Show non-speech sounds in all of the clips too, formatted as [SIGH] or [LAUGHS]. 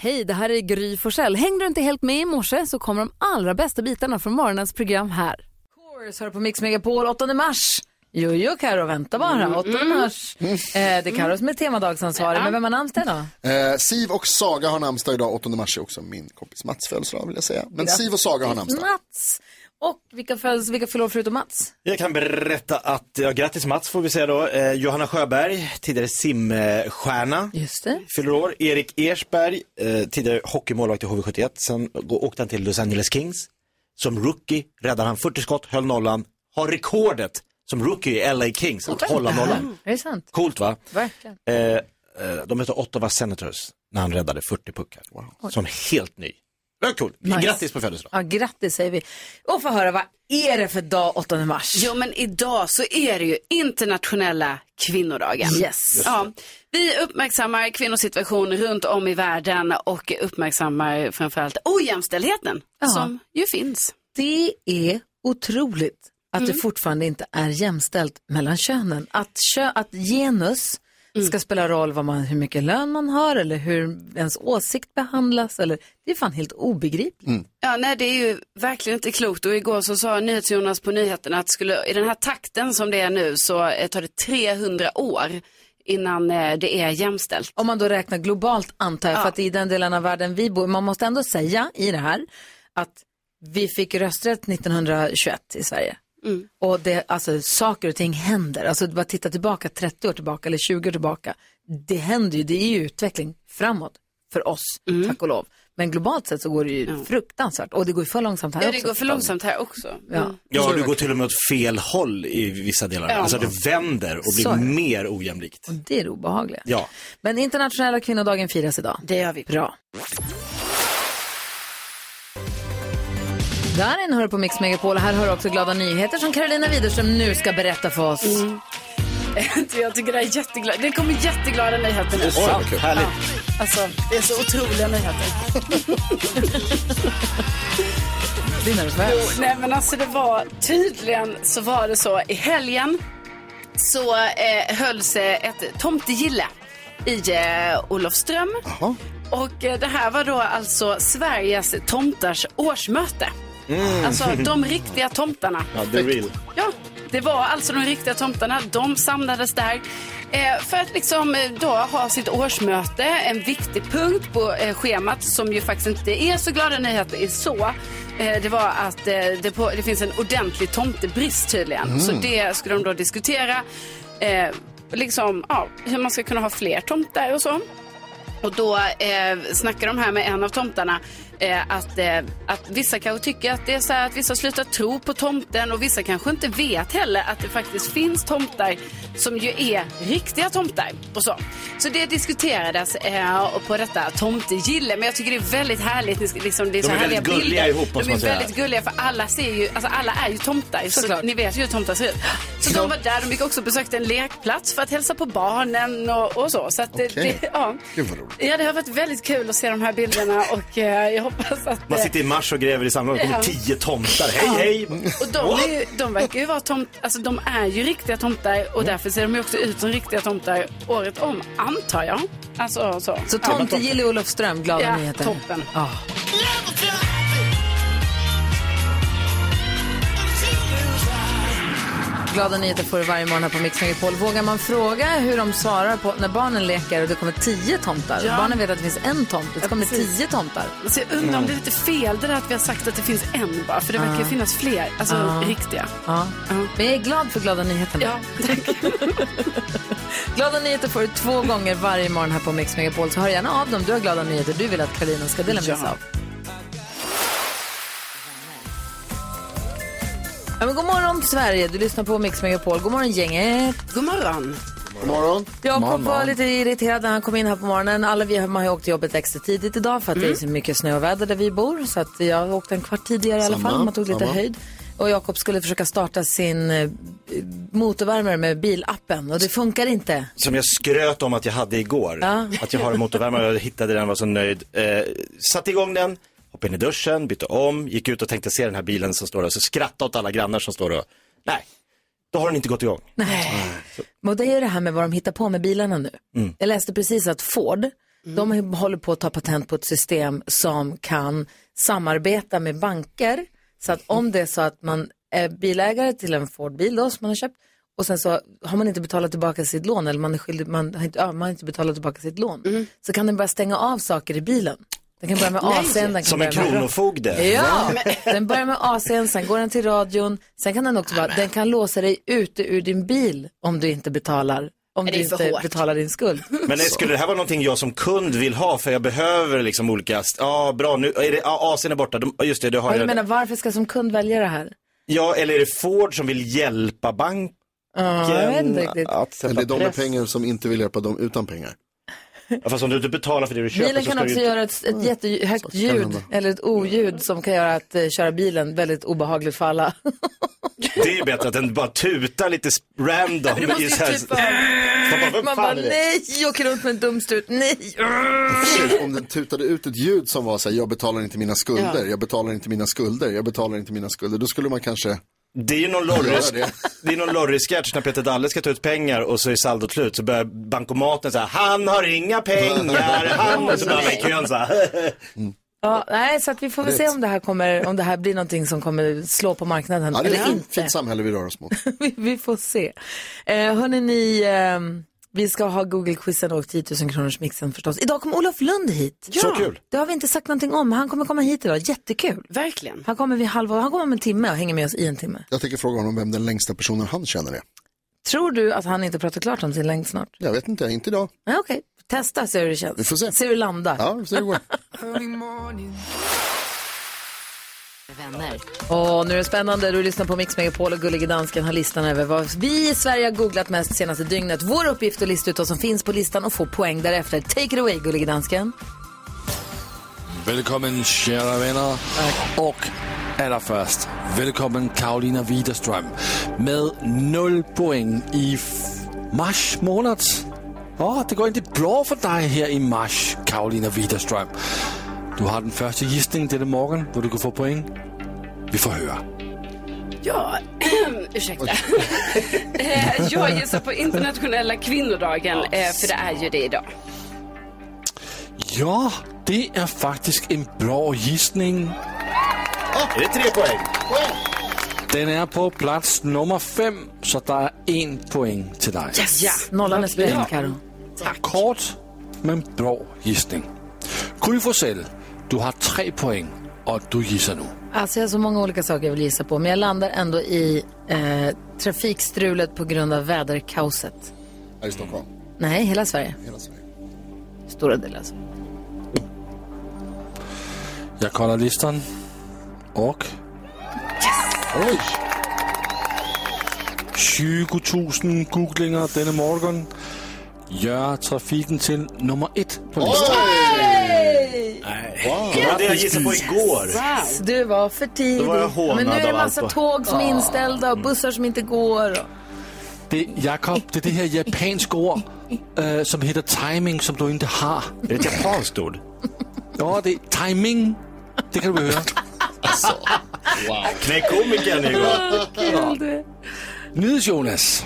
Hej, det här är Gry Forssell. Hängde du inte helt med i morse så kommer de allra bästa bitarna från morgonens program här. Chorus hör på Mix Megapol 8 mars. Jojo Karo, vänta bara. 8 mars. Eh, det är Karo som är temadagsansvarig, men vem har namnsdag idag? Eh, Siv och Saga har namnsdag idag, 8 mars är också min kompis Mats födelsedag vill jag säga. Men Siv och Saga har namnsdag. Mats. Och vilka, föds, vilka fyller år förutom Mats? Jag kan berätta att, ja, grattis Mats får vi säga då. Eh, Johanna Sjöberg, tidigare simstjärna, Just det. fyller år. Erik Ersberg, eh, tidigare hockeymålvakt i HV71. Sen åkte han till Los Angeles Kings. Som rookie räddade han 40 skott, höll nollan. Har rekordet som rookie i LA Kings att hålla nollan. Är det sant? Coolt va? Verkligen. Eh, eh, de heter Ottawa Senators när han räddade 40 puckar. Som helt ny. Det var coolt. Nice. Grattis på födelsedag. Ja, grattis säger vi. Och få höra, vad är det för dag 8 mars? Jo, men idag så är det ju internationella kvinnodagen. Yes. Ja, vi uppmärksammar kvinnors situation runt om i världen och uppmärksammar framförallt ojämställdheten Ja. som ju finns. Det är otroligt att det fortfarande inte är jämställt mellan könen. Att, kö, att genus ska spela roll vad man, hur mycket lön man har eller hur ens åsikt behandlas. Eller, det är fan helt obegripligt. Ja, nej, det är ju verkligen inte klokt. Och igår så sa NyhetsJonas på nyheterna att skulle, i den här takten som det är nu så eh, tar det 300 år innan eh, det är jämställt. Om man då räknar globalt antar jag, för att i den delen av världen vi bor, man måste ändå säga i det här att vi fick rösträtt 1921 i Sverige. Och det, alltså saker och ting händer, alltså bara titta tillbaka 30 år tillbaka eller 20 år tillbaka. Det händer ju, det är ju utveckling framåt för oss, tack och lov. Men globalt sett så går det ju fruktansvärt och det går ju för långsamt här Ja, också. det går för långsamt här också. Ja. Mm. Ja, du går till och med åt fel håll i vissa delar. Ja. Alltså det vänder och blir Så det. mer ojämlikt. Och det är det obehagliga. Ja. Men internationella kvinnodagen firas idag. Det gör vi. Bra. Darin hör på Mix Megapol och här hör också glada nyheter som Carolina Widerström nu ska berätta för oss. [LAUGHS] Jag tycker det är jätteglad. Det kommer jätteglada nyheter nu. Oj, vad kul. Härligt. Alltså, det är så otroliga nyheter. [LAUGHS] Blir nervös. Jo, nej men alltså det var tydligen så var det så i helgen så eh, hölls ett tomtegille i eh, Olofström. Och eh, det här var då alltså Sveriges tomtars årsmöte. Alltså de riktiga tomtarna. Ja, the real. Ja, det var alltså de riktiga tomtarna. De samlades där eh, för att liksom eh, då ha sitt årsmöte. En viktig punkt på eh, schemat som ju faktiskt inte är så glada nyheter är så. Det var att det, på, det finns en ordentlig tomtebrist tydligen. Så det skulle de då diskutera. Liksom, ja, hur man ska kunna ha fler tomtar och så. Och då eh, snackar de här med en av tomtarna eh, att, eh, att vissa kanske tycker att det är så här att vissa slutar tro på tomten och vissa kanske inte vet heller att det faktiskt finns tomtar som ju är riktiga tomtar och så. Så det diskuterades eh, på detta tomtegille. Men jag tycker det är väldigt härligt. Liksom, det är De så är härliga väldigt gulliga bilder. ihop, De är väldigt gulliga för alla ser ju, alltså alla är ju tomtar. Såklart. Så ni vet ju hur tomtar ser ut. Så de var där, de gick också och besökte en lekplats för att hälsa på barnen och, och så. så att det, Okej. det, ja. Gud vad roligt. Ja, det har varit väldigt kul att se de här bilderna och eh, jag hoppas att... Man sitter i mars och gräver i sanden och det kommer tio tomtar. Hej, hej! och de, är ju, de verkar ju vara tomt, alltså de är ju riktiga tomtar och därför ser de ju också ut som riktiga tomtar året om, antar jag. Alltså så. Så tomtegille i Olofström, glada Ja, nyheter. toppen. Ja. Glada nyheter får du varje morgon här på Mix Megapol. Vågar man fråga hur de svarar på när barnen leker och det kommer tio tomtar? Ja. Barnen vet att det finns en tomt, det kommer precis. tio tomtar. Så jag undrar om det är lite fel det där att vi har sagt att det finns en bara, för det verkar ju finnas fler, alltså Ja. riktiga. Ja. Men jag är glad för glada nyheterna. Ja, tack. [LAUGHS] Glada nyheter får du två gånger varje morgon här på Mix Megapol. Så hör gärna av dem. Du har glada nyheter du vill att Karolina ska dela med sig Ja. av. Ja, men god morgon Sverige, du lyssnar på Mix Megapol. God morgon gänget. God morgon. God morgon. Jakob var lite irriterad när han kom in här på morgonen. Alla vi man har ju åkt till jobbet extra tidigt idag för att det är så mycket snö och väder där vi bor. Så att jag åkte en kvart tidigare i alla Samma, fall. Man tog lite samma. höjd. Och Jakob skulle försöka starta sin eh, motorvärmare med bilappen och det funkar inte. Som jag skröt om att jag hade igår. Ja. Att jag har en motorvärmare och hittade den och var så nöjd. Eh, satte igång den, hoppade in i duschen, bytte om, gick ut och tänkte se den här bilen som står där. Så skrattade åt alla grannar som står och, nej, då har den inte gått igång. Nej. Men det är ju det här med vad de hittar på med bilarna nu. Jag läste precis att Ford De håller på att ta patent på ett system som kan samarbeta med banker. Så att om det är så att man är bilägare till en Ford-bil då, som man har köpt och sen så har man inte betalat tillbaka sitt lån eller man, är skyldig, man, har, inte, ja, man har inte betalat tillbaka sitt lån. Så kan den börja stänga av saker i bilen. Den kan börja med AC'n. Den kan Som en börja med- kronofogde. Ja, den börjar med AC'n, sen går den till radion, sen kan den också bara, den kan låsa dig ute ur din bil om du inte betalar, om det du är inte hårt. betalar din skuld. Men skulle det här vara någonting jag som kund vill ha för jag behöver liksom olika, ja bra nu, är det, ja, AC'n är borta, De- just det, det har Ja, jag. menar, varför ska jag som kund välja det här? Ja, eller är det Ford som vill hjälpa banken Ja, jag vet inte riktigt. att sätta Eller de med press? pengar som inte vill hjälpa dem utan pengar. Ja, fast om du inte betalar för det du köper Bilen så kan också göra ett, ett jättehögt ljud eller ett oljud som kan göra att eh, köra bilen väldigt obehagligt för alla. [LAUGHS] Det är bättre att den bara tutar lite random. Du måste ju typ bara, Man bara nej, åker runt med en dumstrut, nej. Om den tutade ut ett ljud som var så här, jag betalar inte mina skulder, jag betalar inte mina skulder, jag betalar inte mina skulder. Då skulle man kanske, Det är ju någon det. är lorry-sketch när Peter Dalle ska ta ut pengar och så är saldot slut så börjar bankomaten säga han har inga pengar, [LAUGHS] han och så börjar man i kön så här. Ja, nej, så att vi får väl se om det här kommer, om det här blir någonting som kommer slå på marknaden ja det är eller ett fint, inte. samhälle vi rör oss mot. [LAUGHS] vi, vi får se. Eh, hörni, ni, ehm, vi ska ha Google-quizen och 10 000 kronors mixen förstås. Idag kommer Olof Lund hit. Så kul. Det har vi inte sagt någonting om, men han kommer komma hit idag. Jättekul. Verkligen. Han kommer vid halv, han kommer om en timme och hänger med oss i en timme. Jag tänker fråga honom vem den längsta personen han känner är. Tror du att han inte pratar klart om sin längd snart? Jag vet inte, inte idag. Nej, okej. Testa, se hur det känns. Vi får se. Se hur det landar. Ja, vi får se hur det går. [LAUGHS] Vänner. Och nu är det spännande. Du lyssnar på Mix Megapol och Gullige Dansken har listan över vad vi i Sverige har googlat mest senaste dygnet. Vår uppgift är att lista ut vad som finns på listan och få poäng därefter. Take it away, Gullige Dansken. Välkommen kära vänner. Och allra först, välkommen Karolina Widerström med noll poäng i mars månad. Ja, det går inte bra för dig här i mars, Karolina Widerström. Du har den första gissningen denna morgon då du kan få poäng. Vi får höra. Ja, [CLEARS THROAT] ursäkta. [LAUGHS] Eh, jag gissar på internationella kvinnodagen, eh, för det är ju det idag. Ja, det är faktiskt en bra gissning. Är det tre poäng? Den är på plats nummer fem, så det är en poäng till dig. Ja. Nollan är sprängd, Karo. Kort, men bra gissning. Gry Forssell, du har tre poäng och du gissar nu. Alltså jag har så många olika saker jag vill gissa på, men jag landar ändå i eh, trafikstrulet på grund av väderkaoset. Här i Stockholm, Nej, hela Sverige. hela Sverige. Stora delar. Alltså. Jag kollar listan och Oj, 20 000 googlingar denna morgon gör trafiken till nummer ett på listan. Det var det jag gissade på igår. Du var för tidig. Då var jag hånad Men nu är det av massa allt. tåg som är inställda och bussar som inte går. Det, Jakob, det är det här japanska ord äh, som heter timing som du inte har. Är det ett japanskt ord? Ja, det är timing. Det kan du höra. Knäck komikern igår. Nyhets-Jonas.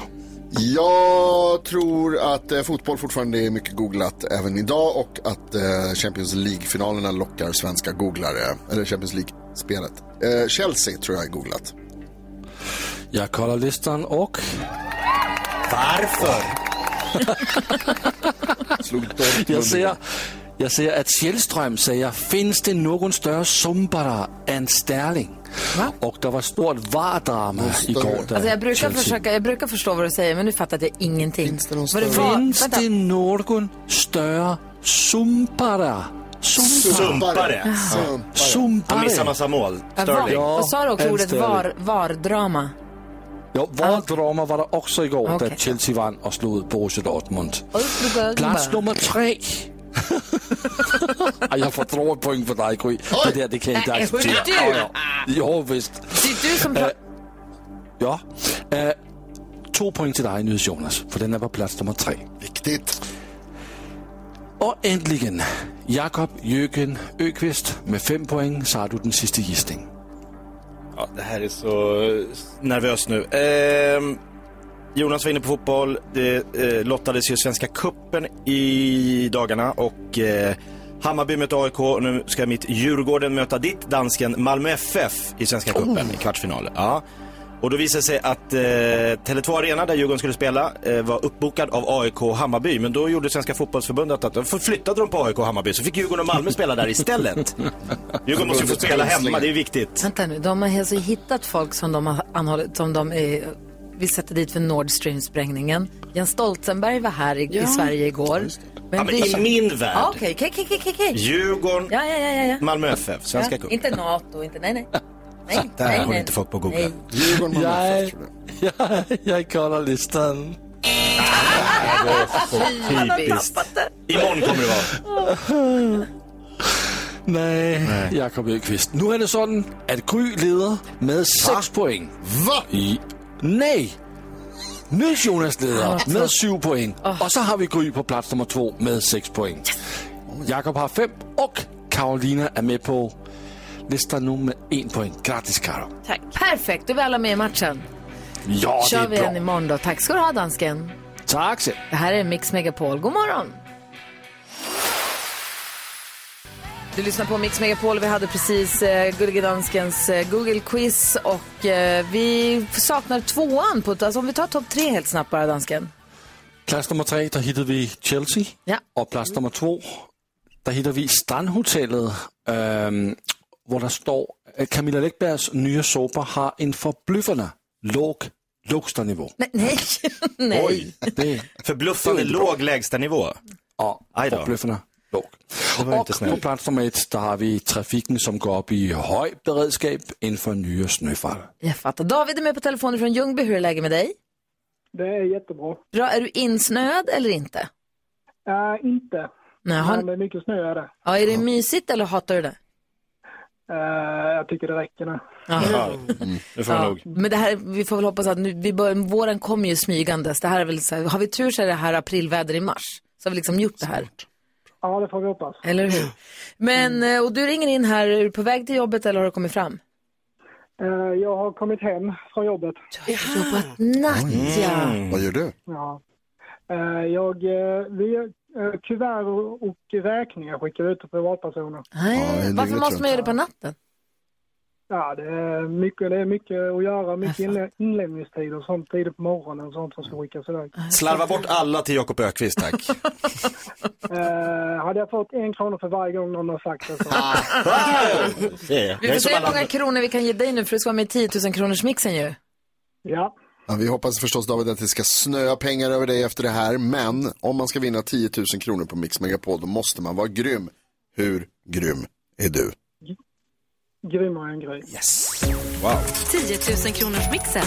Jag tror att eh, fotboll fortfarande är mycket googlat även idag och att eh, Champions League-finalerna lockar svenska googlare, eller Champions League-spelet. Eh, Chelsea tror jag är googlat. Jag kollar listan och Varför? [LAUGHS] Slog Dortmund. jag ser, jag ser att Källström säger, finns det någon större sumpare än Sterling? Och det var stort VAR-drama igår. Alltså jag, brukar Chelsea- försöka, jag brukar förstå vad du säger, men nu fattar jag ingenting. Finns det någon Vad större- var- Finns det någon större sumpare? Sumpare. Sumpare. Han missar Sumpare. massa mål. Ja, Sterling. och sa du också ordet var, var-drama? Ja, VAR-drama var det också igår Okej. där Chelsea vann och slog Borussia Dortmund. Plats nummer tre. Ej, jag får dra ett poäng för dig, Gry. Det där det kan jag inte acceptera. du! Ja, ja. Jo, visst. Det är du som... Eh, Ja. Eh, två poäng till dig, Nyhets-Jonas, för den är på plats nummer tre. Viktigt. Och äntligen, Jakob Jöken Öqvist med fem poäng, så har du den sista gissning. Ja, det här är så nervöst nu. Ehm, Jonas var inne på fotboll. Det eh, lottades ju Svenska Kuppen i dagarna och eh, Hammarby möter AIK och nu ska mitt Djurgården möta ditt dansken Malmö FF i Svenska Cupen i kvartsfinal. Ja. Och då visade det sig att eh, Tele2 Arena där Djurgården skulle spela eh, var uppbokad av AIK och Hammarby. Men då gjorde Svenska Fotbollsförbundet att de flyttade de på AIK och Hammarby så fick Djurgården och Malmö spela där istället. [LAUGHS] Djurgården måste ju få spela hemma, det är viktigt. Vänta nu, de har alltså hittat folk som de har anhållit, som de är, vill sätta dit för Nord Stream-sprängningen. Jens Stoltenberg var här i, i Sverige igår. Men Ja, men det- i min värld. Ja, Okej, okej, okej, okej, okej. Djurgården, Ja, ja, ja, ja, ja. Malmö FF, Svenska ja. Inte NATO, inte, nej, nej. [LAUGHS] Nej, Där nej, har nej. inte folk på att googla. Nej. Djurgården, Malmö Jag, FF, [LAUGHS] jag. jag, kollar listan. [LAUGHS] Typiskt. Imorgon kommer det vara. Nej, Jakob Öqvist. Nu är det sådan, att Gry leder med 6 poäng. Va? I... Nej! Nyls Jonas leder med 7 poäng. Och så har vi Gry på plats nummer 2 med 6 poäng. Jakob har 5 och Karolina är med på listan nu med 1 poäng. Grattis Karo. Perfekt, då är vi alla med i matchen. Ja, det kör är vi en bra. imorgon då. Tack ska du ha, dansken. Tack. Det här är Mix Megapol. God morgon! Du lyssnar på Mix Megapol. Vi hade precis eh, Gullige Danskens eh, Google-quiz och eh, vi saknar tvåan. På, alltså om vi tar topp tre helt snabbt bara, dansken. Plats nummer 3, där hittade vi Chelsea. Ja. Och plats nummer 2, där hittade vi Strandhotellet, ähm, hvor der står, at Camilla Läckbergs nye såpa har en förbluffande låg lågstanivå. Nej, nej. nej. Oj, [LAUGHS] Det är förbluffande låg lägstanivå. ja, Aj då. förbluffande låg. Och på nummer 1, där har vi trafiken som går upp i hög beredskap inför nya snöfall. Jag fattar. David är med på telefonen från Ljungby. Hur är läget med dig? Det är jättebra. Bra. Är du insnöad eller inte? Uh, inte. Nej, har... Men det är mycket snö är det. ja, är det mysigt eller hatar du det? Eh, jag tycker det räcker nu. Ja, det får man Ja, nog. men det här, vi får väl hoppas att nu, vi bör, våren kommer ju smygandes. Det här är väl så här, har vi tur så är det här aprilväder i mars. Så har vi liksom gjort det här. Ja, det får vi hoppas. Eller hur? Men, eh, och du ringer in här, är du på väg till jobbet eller har du kommit fram? Eh, jag har kommit hem från jobbet. Du har jobbat natt, ja. Vad gör du? Ja. Eh, jag, vi, kuvert och, räkningar skickar ut till privatpersoner. Nej, Ja, varför måste man göra det på natten? Ja, det är mycket, det är mycket att göra. Mycket inlä- inlämningstider och sånt tidigt på morgonen och sånt som ska skickas iväg. Slarva bort alla till Jakob Ökvist tack. Uh, [LAUGHS] hade jag fått en krona för varje gång någon har sagt det så. Är- Vi får se hur många kronor vi kan ge dig nu för du ska vara med i 10 000 kronors mixen ju. Ja. Ja, vi hoppas förstås David att det ska snöa pengar över dig efter det här. Men om man ska vinna 10 000 kronor på Mix Megapol då måste man vara grym. Hur grym är du? Grymmare än grej. Wow. 10 000 kronors mixen.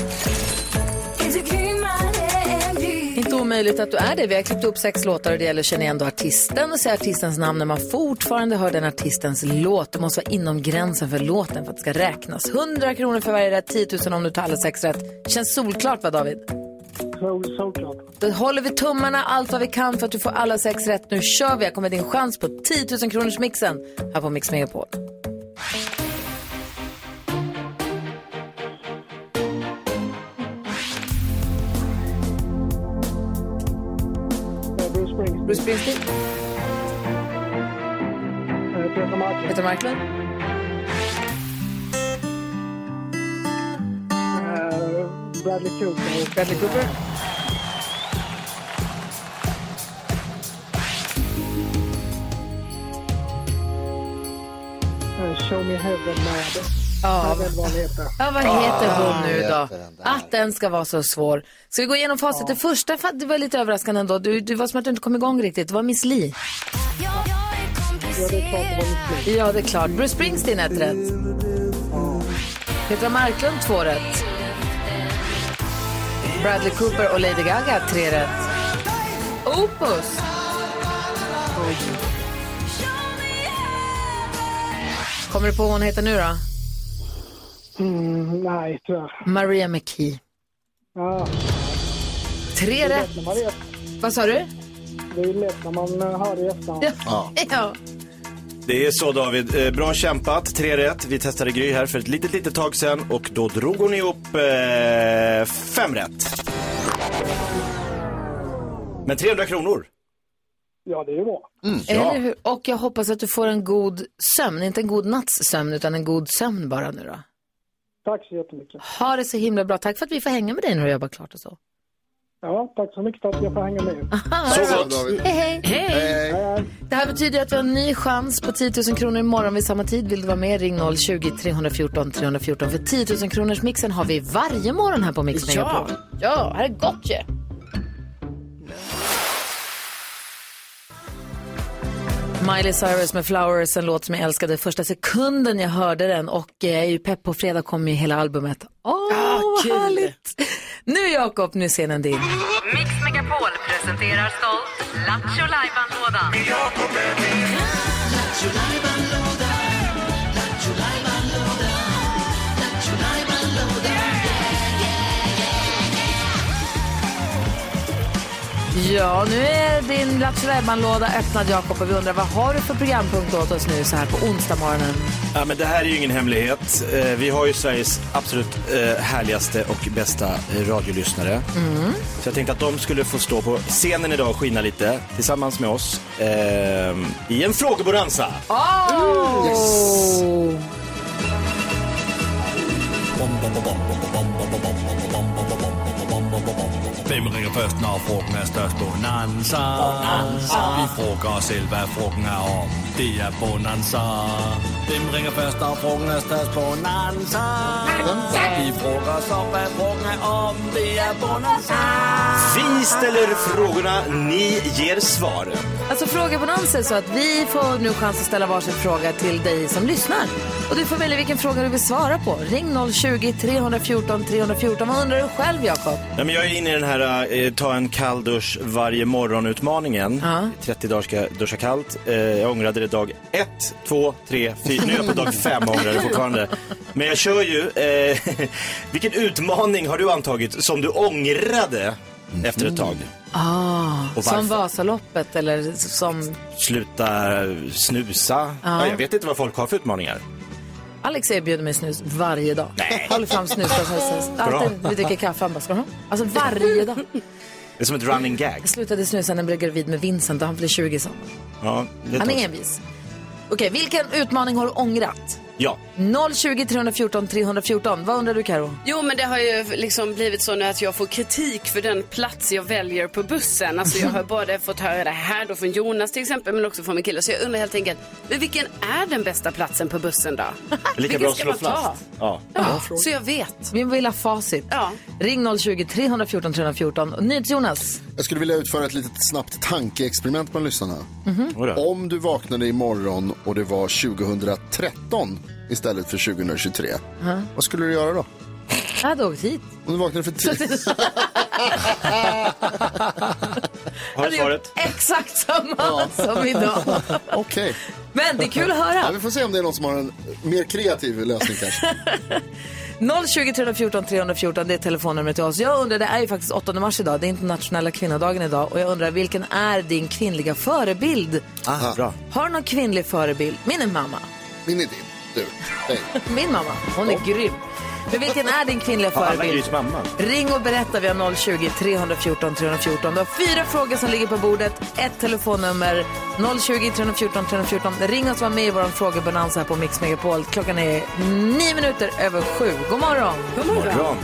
Inte omöjligt att du är det. Vi har klippt upp sex låtar och det gäller att känna igen då artisten och säga artistens namn när man fortfarande hör den artistens låt. Du måste vara inom gränsen för låten för att det ska räknas. 100 kronor för varje rätt, 10 000 om du tar alla sex rätt. Känns solklart va David? Så, såklart. Då håller vi tummarna allt vad vi kan för att du får alla sex rätt. Nu kör vi. Här kommer din chans på 10 000 kronors mixen här på Mix Megapol. Bruce Springsteen. Peter Marklund. Peter Marklund, Eh, Bradley Cooper. Bradley Cooper, Eh, Show Me Heaven med... Ja. Vad han heter. Ja, vad heter hon nu då? Att den ska vara så svår. Ska vi gå igenom facit? Det första för att det var lite överraskande ändå. Du, du var som att du inte kom igång riktigt. Det var Miss Li. Ja, det är klart. Bruce Springsteen ett rätt. Petra Marklund två rätt. Bradley Cooper och Lady Gaga tre rätt. Opus. Kommer du på vad hon heter nu då? Mm, nej, tyvärr. Maria McKee. Ja, Tre rätt. Vad sa du? Det är lätt när man eh, hör det i efterhand. Ja. [LAUGHS] ja. Det är så David. Eh, Bra kämpat. Tre rätt. Vi testade Gry här för ett litet, litet tag sedan och då drog hon ihop eh, fem rätt. Men 300 kronor. Ja, det är bra. Eller hur? Och jag hoppas att du får en god sömn, inte en god natts sömn utan en god sömn bara nu då. Tack så jättemycket. Ha det så himla bra. Tack för att vi får hänga med dig när du jobbar klart och så. Ja, tack så mycket för att jag får hänga med. [LAUGHS] Så gott. David. Hej, hej. Hej. Det här betyder att vi har en ny chans på 10 000 kronor imorgon vid samma tid. Vill du vara med? Ring 020-314 314. För 10 000 kronors mixen har vi varje morgon här på Mix Megapol. Ja, här är gott ju. Miley Cyrus med Flowers, en låt som jag älskade första sekunden jag hörde den och jag är ju pepp på fredag kommer ju hela albumet. Åh, vad härligt! Nu Jakob, nu scenen din. Mix Megapol presenterar stolt Lattjo Lajban-lådan. Ja, nu är din Lattjo låda öppnad Jakob och vi undrar vad har du för programpunkt åt oss nu så här på onsdag morgonen? Ja, men det här är ju ingen hemlighet. Eh, Vi har ju Sveriges absolut eh, härligaste och bästa eh, radiolyssnare. Så jag tänkte att de skulle få stå på scenen idag och skina lite tillsammans med oss eh, i en frågebonanza. Oh! Hvem ringer først, når frugten er størst? Bonanza. Bonanza. Vi frågar os selv, hvad frugten er om. Det er Bonanza. Hvem ringer først, når frugten er størst? Bonanza. Vi frågar os om, hvad frugten er om. Det er Bonanza. Vi ställer frågorna, ni ger svar. Alltså frågebonanza är så att vi får nu chans att ställa varsin fråga till dig som lyssnar. Och du får välja vilken fråga du vill svara på. Ring 020-314 314. Vad undrar du själv Jakob? Ja, men jag är inne i den här eh, ta en kall dusch varje morgon-utmaningen. Ja. 30 dagar ska jag duscha kallt. Eh, jag ångrade det dag 1, 2, 3, 4. Nu är jag på dag 5 och [LAUGHS] ångrar det fortfarande. Men jag kör ju. Eh, [LAUGHS] vilken utmaning har du antagit som du ångrade efter ett tag? Ah, Och som? Vasaloppet eller som Sluta snusa. Ja. jag vet inte vad folk har för utmaningar. Alex erbjuder mig snus varje dag. Nej. Håller fram snus. Alltid vi dricker kaffe. Han bara, ska du ha? Alltså varje dag. Det är som ett running gag. Jag slutade snusa när jag blev gravid med Vincent och han blev 20 så. Ja, Han är envis. Okej, vilken utmaning har du ångrat? Ja. 020 314 314. Vad undrar du Karo? Jo, men det har ju liksom blivit så nu att jag får kritik för den plats jag väljer på bussen. Alltså jag har [LAUGHS] både fått höra det här då från Jonas till exempel, men också från min kille. Så jag undrar helt enkelt, men vilken är den bästa platsen på bussen då? Lika Vilken bra att ska slå man ta? fast. Ja. Ja, så jag vet. Vi vill ha facit. Ja. Ring 020 314 314. Och NyhetsJonas. Jag skulle vilja utföra ett litet snabbt tankeexperiment bland lyssnarna. Oj då. Om du vaknade imorgon och det var 2013 istället för 2023, vad skulle du göra då? Jag hade åkt hit. Om du vaknade för tidigt? Har du svaret? Exakt samma som idag. Okej. Men det är kul att Ja, höra. vi får se om det är någon som har en mer kreativ lösning kanske. 020 314 314, det är telefonnumret till oss. Jag undrar, det är ju faktiskt 8 mars idag, det är internationella kvinnodagen idag. Och jag undrar, vilken är din kvinnliga förebild? Ah, bra. Har du någon kvinnlig förebild? Min är mamma. Min är din. Du. [LAUGHS] Min mamma, hon är grym. Men vilken är din kvinnliga Har förebild? Grys mamma? Ring och berätta via 020 314 314. Du har fyra frågor som ligger på bordet, ett telefonnummer 020 314 314. Ring oss och var med i vår frågebonanza här på Mix Megapol. Klockan är nio minuter över sju. God morgon! God Morgon.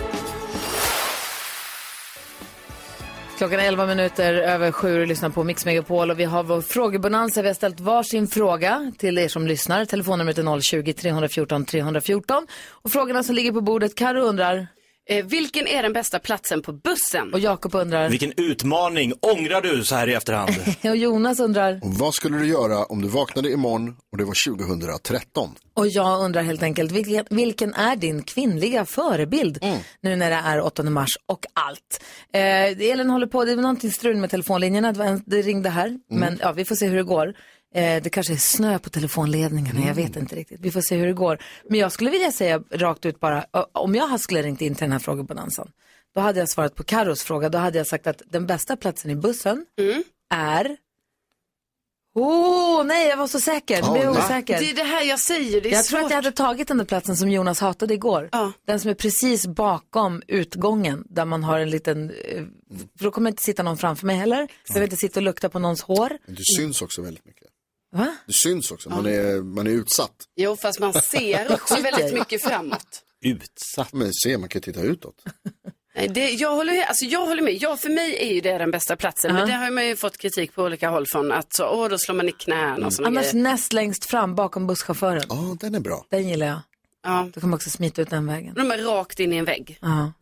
Klockan är 11 minuter över sju och lyssnar på Mix Megapol och vi har vår frågebonanza. Vi har ställt varsin fråga till er som lyssnar. Telefonnumret är 020 314 314. Och frågorna som ligger på bordet, Karo undrar Eh, vilken är den bästa platsen på bussen? och Jakob undrar Vilken utmaning ångrar du så här i efterhand? [LAUGHS] och Jonas undrar Och vad skulle du göra om du vaknade imorgon och det var 2013? och jag undrar helt enkelt vilken, vilken är din kvinnliga förebild nu när det är 8 mars och allt. Eh, Elin håller på, det är någonting strul med telefonlinjerna, det, ringde här, men ja, vi får se hur det går. Eh, det kanske är snö på telefonledningarna, jag vet inte riktigt. Vi får se hur det går. Men jag skulle vilja säga rakt ut bara, om jag skulle ringt in till den här frågebonanzan, då hade jag svarat på Karos fråga, då hade jag sagt att den bästa platsen i bussen är Åh, nej, jag var så säker. Blev jag osäker. Det är det här jag säger, det är Jag svårt. tror att jag hade tagit den där platsen som Jonas hatade igår. Ja. Den som är precis bakom utgången där man har en liten, eh, för då kommer inte sitta någon framför mig heller. Så jag vill inte sitta och lukta på någons hår. Men Du syns också väldigt mycket. Va? Du syns också, man är, man är utsatt. Jo, fast man ser [LAUGHS] också väldigt mycket framåt. Utsatt. Men se, man kan ju titta utåt. [LAUGHS] Nej, det, jag, håller, alltså, jag håller med. Ja, för mig är ju det den bästa platsen. Men det har man ju fått kritik på olika håll från att så, åh, då slår man i knäna och såna Annars grejer. näst längst fram bakom busschauffören. Ja, den är bra. Den gillar jag. Ja, Då kan man också smita ut den vägen. de är rakt in i en vägg. Ja.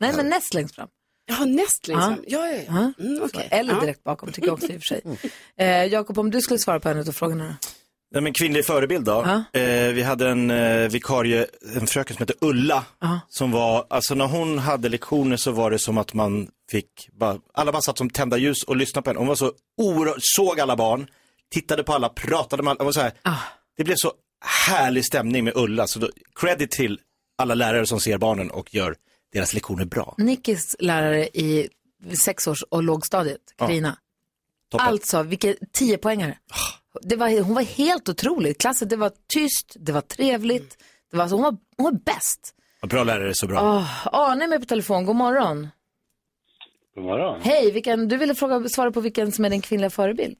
Nej, men näst längst fram. Ja, näst längst Ja. Ja, ja, ja. Ja. Mm, okej. Eller ja. direkt bakom tycker jag också i och för sig. [LAUGHS] Eh, Jakob, om du skulle svara på en av frågorna då? Nej, men kvinnlig förebild då. Ja. Eh, vi hade en eh, vikarie, en fröken som hette Ulla. Ja. Som var, alltså när hon hade lektioner så var det som att man fick, bara, alla bara satt som tända ljus och lyssnade på henne. Hon var så oerhört, såg alla barn, tittade på alla, pratade med alla. Det, var så här, Ah. det blev så härlig stämning med Ulla. Så då, credit till alla lärare som ser barnen och gör deras lektioner bra. Nickis lärare i sexårs och lågstadiet, Karina. Toppen. Alltså, vilken tiopoängare. Det var, hon var helt otrolig. Klassen, det var tyst, det var trevligt. Det var, alltså, hon, var, hon var bäst. Bra lärare, så bra. Oh, Arne är med på telefon, god morgon. God morgon. Hej, vilken, du ville fråga, svara på vilken som är din kvinnliga förebild?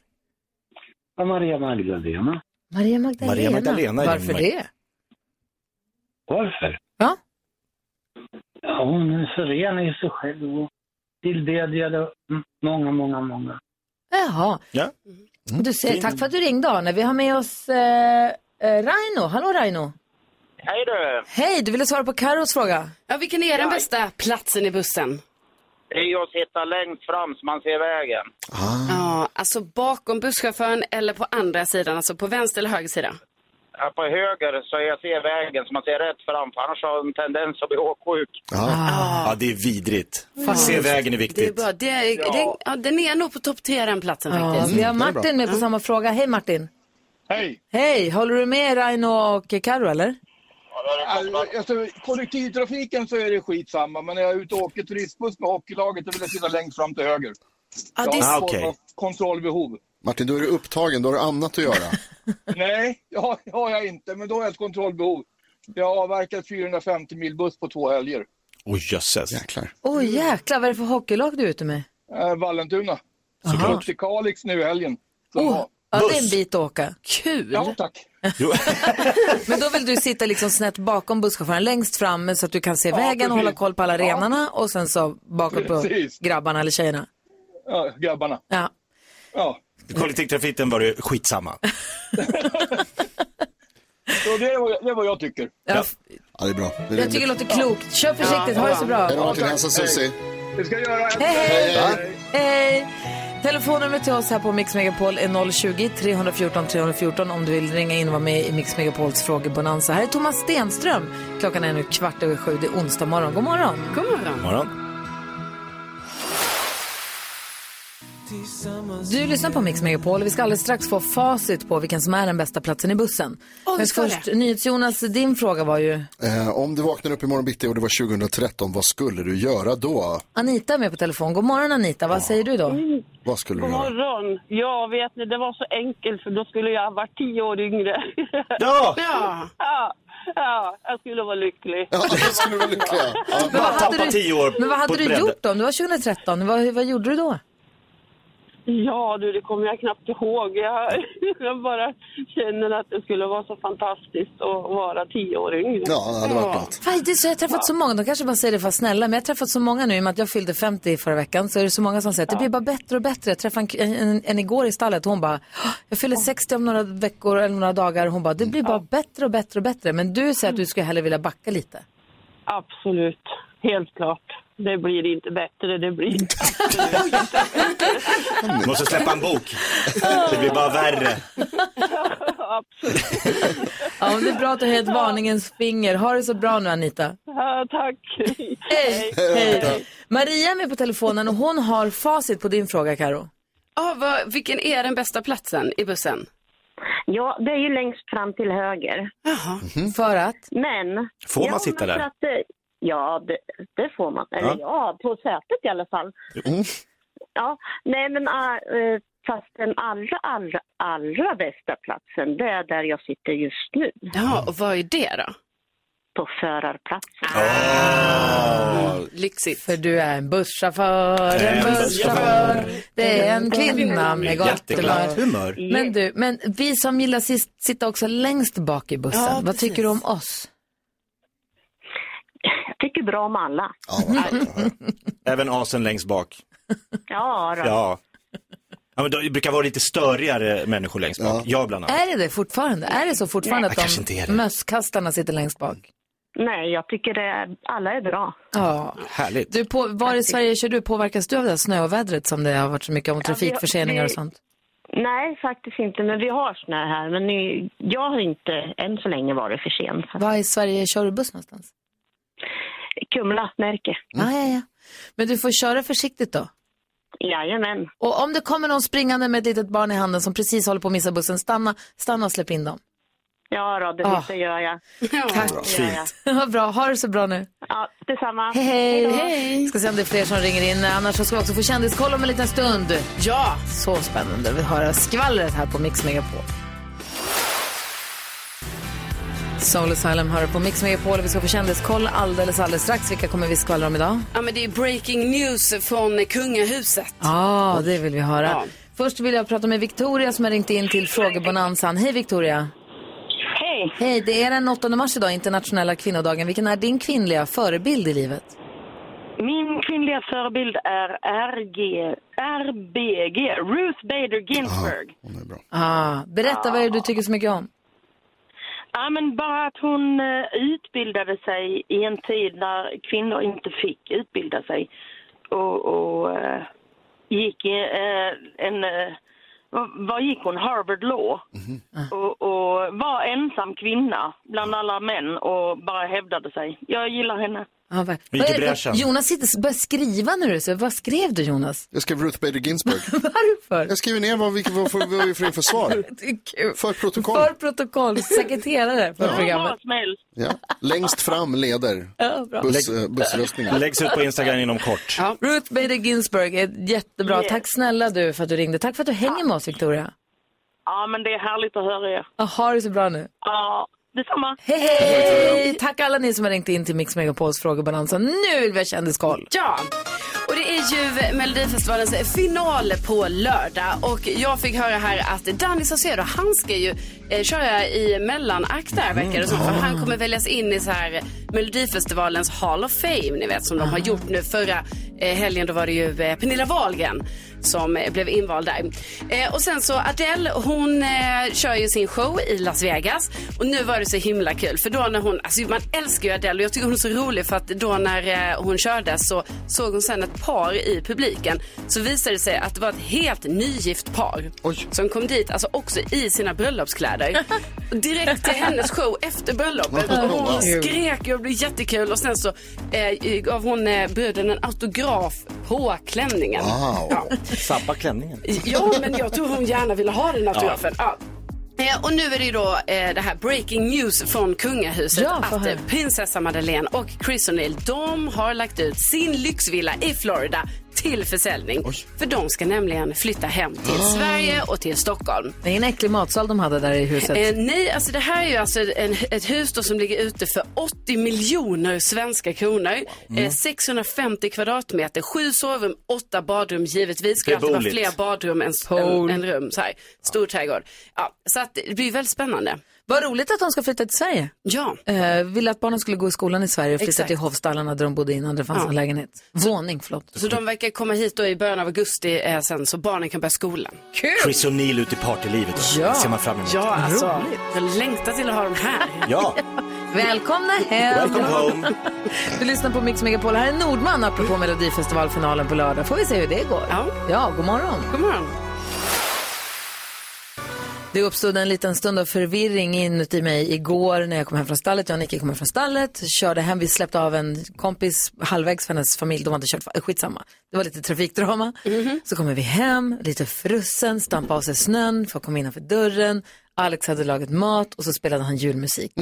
Ja, Maria Magdalena. Maria Magdalena. Maria Magdalena är Varför det? Varför? Ja. Hon är så ren i sig själv och tillbedjade mm, många, många, många. Jaha. Ja. Du säger, tack för att du ringde Arne. Vi har med oss eh, eh, Raino. Hallå Raino. Hej du! Hej, du ville svara på Carros fråga. Ja, vilken är den bästa platsen i bussen? Det är ju att sitta längst fram så man ser vägen. Ja, alltså bakom busschauffören eller på andra sidan, alltså på vänster eller höger sida? Ja, på höger så jag ser vägen så man ser rätt fram, för annars har jag en tendens att bli åksjuk. Ja, det är vidrigt. Se vägen är Det är viktigt. bra. Det är, det, ja, den är nog på topp tre den platsen Ja, faktiskt. vi har är Martin med på samma fråga. Hej Martin. Hej! Hej, håller du med Raino och Karo eller? Alltså, kollektivtrafiken så är det skitsamma, men när jag är ute och åker turistbuss med hockeylaget då vill jag sitta längst fram till höger. Ja, Jag har Ah, av kontrollbehov. Martin, då är du upptagen, då har du annat att göra. [LAUGHS] Nej, det har, det har jag inte, men då har jag ett kontrollbehov. Jag har avverkat 450 mil buss på två helger. Oj, jösses. Jäklar. Åh jäklar, vad är det för hockeylag du är ute med? Äh, Vallentuna. Jag upp till Kalix nu i helgen. Så, Oh, ja, det är en bit att åka. kul. Ja, tack. [LAUGHS] Men då vill du sitta liksom snett bakom busschauffören, längst fram så att du kan se vägen och precis. hålla koll på alla renarna och sen så på Precis. grabbarna eller tjejerna. Ja, grabbarna. Ja. Ja. Kollektivtrafiken var det skitsamma. [LAUGHS] Så det är, vad- det är vad jag tycker. Ja. Ja, det är bra. Det är Jag tycker det låter klokt. Kör försiktigt, ha det så bra. Hej då Martin, hälsa Susie. Det ska jag göra. Hej, hej! Hej. Hej! Telefonnumret till oss här på Mix Megapol är 020-314 314 om du vill ringa in och vara med i Mix Megapols frågebonanza. Här är Thomas Stenström. Klockan är nu kvart över sju. Det är onsdag morgon. God morgon! God morgon. Morgon. Du lyssnar på Mix Megapol och vi ska alldeles strax få facit på vilken som är den bästa platsen i bussen. Vi Men först. NyhetsJonas, din fråga var ju... Eh, om du vaknar upp imorgon bitti och det var 2013, vad skulle du göra då? Anita är med på telefon. God morgon Anita, vad säger du då? Vad skulle du God göra? morgon. Ja, vet ni, det var så enkelt för då skulle jag ha varit tio år yngre. [LAUGHS] Ja! Ja, ja, ja, jag skulle vara lycklig. Ja, det skulle du vara lycklig. Ja. Bara hade tappa du- tio år Men vad hade du gjort då? Om det var 2013, vad, vad gjorde du då? Ja, du, det kommer jag knappt ihåg. Jag, [LAUGHS] jag bara känner att det skulle vara så fantastiskt att vara tio år yngre. ja, det hade varit något. Fan, det är så, jag har träffat så många, de kanske bara säger det för att snälla, men jag har träffat så många nu i och med att jag fyllde 50 förra veckan så är det så många som säger att det blir bara bättre och bättre. Jag träffade en, en, en igår i stallet och hon bara, "Åh, jag fyller 60 om några veckor eller några dagar. Hon bara, det blir bara bättre och bättre och bättre. Men du säger att du skulle hellre vilja backa lite. Absolut, helt klart. Det blir inte bättre, det blir Du [LAUGHS] måste släppa en bok. Det blir bara värre. absolut. Ja, det är bra att du har ett varningens finger. Ha det så bra nu Anita. Ja, tack. Hej! Hej! Maria är med på telefonen och hon har facit på din fråga Karo. Ja, vad, vilken är den bästa platsen i bussen? Ja, det är ju längst fram till höger. Jaha. För att? Men... Får man ja, sitta där? Att, det- ja, det, det får man. Eller Ja. ja. på sätet i alla fall. Mm. Ja, nej men äh, eh, Fast den allra, allra, allra bästa platsen, det är där jag sitter just nu. Ja, och vad är det då? På förarplatsen. Lyxigt. För du är en busschaufför, en busschaufför. Det är en kvinna med gott humör. Men du, men vi som gillar sist, sitta också längst bak i bussen, Ja, vad tycker du om oss? Jag tycker bra om alla. Även asen längst bak. Ja, då. Ja. ja men det brukar vara lite störigare människor längst bak. Jag bland annat. Är det det fortfarande? Är det så fortfarande Nej, kanske att inte är de det. mösskastarna sitter längst bak? Nej, jag tycker det är, alla är bra. Ja. Härligt. Du, på, var i Sverige kör du? Påverkas du av det här snöovädret som det har varit så mycket om Ja, trafikförseningar och vi- sånt? Nej, faktiskt inte. Men vi har snö här. Men ni, jag har inte än så länge varit för sen. Var i Sverige kör du buss någonstans? Kumla, Närke. Ja, ja, ja. Men du får köra försiktigt då. Jajamän. Och om det kommer någon springande med ett litet barn i handen som precis håller på att missa bussen, stanna, stanna och släpp in dem. Ja, då, det, Ah. gör jag. Tack. Gör jag. [LAUGHS] Vad bra, ha det så bra nu. Ja, detsamma. Hej, då. hej. Ska se om det är fler som ringer in. Annars så ska vi också få kändiskoll om en liten stund. Ja. Så spännande. Vi höra skvallret här på Mix Megapol. Soul Asylum hör på Mix Megapol vi ska få kändiskoll alldeles, alldeles strax. Vilka kommer vi skvallra om idag? Ja, men det är breaking news från kungahuset. Ja, ah, det vill vi höra. Ja. Först vill jag prata med Victoria som har ringt in till Frågebonanzan. Hej Victoria! Hej! Hej, det är den 8 mars idag, internationella kvinnodagen. Vilken är din kvinnliga förebild i livet? Min kvinnliga förebild är RG, RBG, Ruth Bader Ginsburg. Ah, berätta vad är det du tycker så mycket om. Ja, men bara att hon eh, utbildade sig i en tid när kvinnor inte fick utbilda sig. Och, och eh, gick i eh, en... Eh, vad- gick hon? Harvard Law. Och, och var ensam kvinna bland alla män och bara hävdade sig. Jag gillar henne. Vad, Vi gick vad i bräschen. Jonas sitter börjar skriva nu. Så vad skrev du Jonas? Jag skrev Ruth Bader Ginsburg. [LAUGHS] Varför? Jag skriver ner vad vi, vad, vad, vad vi får in för svar. [LAUGHS] För protokoll. För protokoll, sekreterare för programmet. Ja. Längst fram leder Ja, bra. buss, bussröstningen. Läggs ut på Instagram inom kort. Ruth Bader Ginsburg är jättebra. Yes. Tack snälla du för att du ringde. Tack för att du hänger med oss Victoria. Ja, men det är härligt att höra er. Ja, Ha det så bra nu. Ja, detsamma. Hej, hej! Tack alla ni som har ringt in till Mix Megapols frågebalansen. Nu vill vi ha kändiskoll. Ja, och det är ju Melodifestivalens final på lördag och jag fick höra här att Danny Saucedo, han ska ju eh, köra i mellanakt där verkar det som. För han kommer väljas in i så här Melodifestivalens Hall of Fame, ni vet som de har gjort nu förra eh, helgen. Då var det ju eh, Pernilla Wahlgren som eh, blev invald där. Eh, och sen så Adele, hon eh, kör ju sin show i Las Vegas och nu var det så himla kul för då när hon, alltså man älskar ju Adele och jag tycker hon är så rolig för att då när eh, hon körde så såg hon sen ett par i publiken så visade det sig att det var ett helt nygift par som kom dit, alltså också i sina bröllopskläder. Direkt till hennes show efter bröllopet och hon Wow. skrek och det blev jättekul och sen så eh, gav hon eh, bruden en autograf på klänningen. Ja. Sabba klänningen. Ja, men jag tror hon gärna ville ha den autografen. Ja. Eh, och nu är det då eh, det här breaking news från kungahuset Ja, att eh, prinsessa Madeleine och Chris O'Neill de har lagt ut sin lyxvilla i Florida till försäljning. För de ska nämligen flytta hem till Ah. Sverige och till Stockholm. Det är en äcklig matsal de hade där i huset. Eh, nej, alltså det här är ju alltså en, ett hus då som ligger ute för 80 miljoner svenska kronor. Mm. Eh, 650 kvadratmeter, sju sovrum, åtta badrum givetvis. Ska alltid vara fler badrum än, än, än rum. Så här. Stor trädgård. Ja, så att det blir väldigt spännande. Vad roligt att de ska flytta till Sverige. Ja. Eh, ville att barnen skulle gå i skolan i Sverige och flytta Exakt. till Hovstallarna där de bodde innan det fanns Ja. en lägenhet. Våning, förlåt. Så de verkar komma hit då i början av augusti eh, sen så barnen kan börja skolan. Kul! Chris O'Neill ut i partylivet. Ja. Det ser man fram emot. Ja, alltså. Jag längtar till att ha dem här. [LAUGHS] Ja. [LAUGHS] Välkomna hem! Welcome home. Du lyssnar på Mix Megapol. Här är Nordman apropå Melodifestivalfinalen på lördag. Får vi se hur det går. Ja, ja god morgon. God morgon. Det uppstod en liten stund av förvirring inuti mig igår när jag kom hem från stallet. Jag och Nicky kom hem från stallet, körde hem. Vi släppte av en kompis halvvägs för hennes familj. De hade kört, skitsamma. Det var lite trafikdrama. Så kommer vi hem, lite frusen, stampa av sig snön, får komma innanför dörren. Alex hade lagat mat och så spelade han julmusik. [LAUGHS]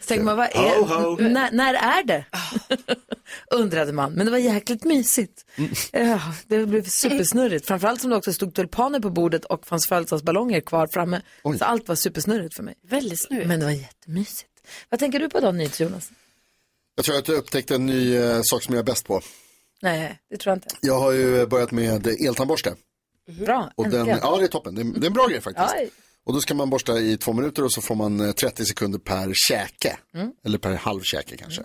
så tänker man, vad är, Ho, ho. När, när är det? [LAUGHS] undrade man. Men det var jäkligt mysigt. Ja, det blev supersnurrigt. Framförallt som det också stod tulpaner på bordet och fanns födelsedagsballonger kvar framme. Så allt var supersnurrigt för mig. Väldigt snurrigt. Men det var jättemysigt. Vad tänker du på då, Jonas? Jag tror att jag upptäckte en ny eh, sak som jag är bäst på. Nej, det tror jag inte. Jag har ju börjat med eltandborste. Bra, Och den, ja, det är toppen. Det är, det är en bra grej faktiskt. Aj. Och då ska man borsta i två minuter och så får man eh, 30 sekunder per käke. Mm. Eller per halv käke kanske.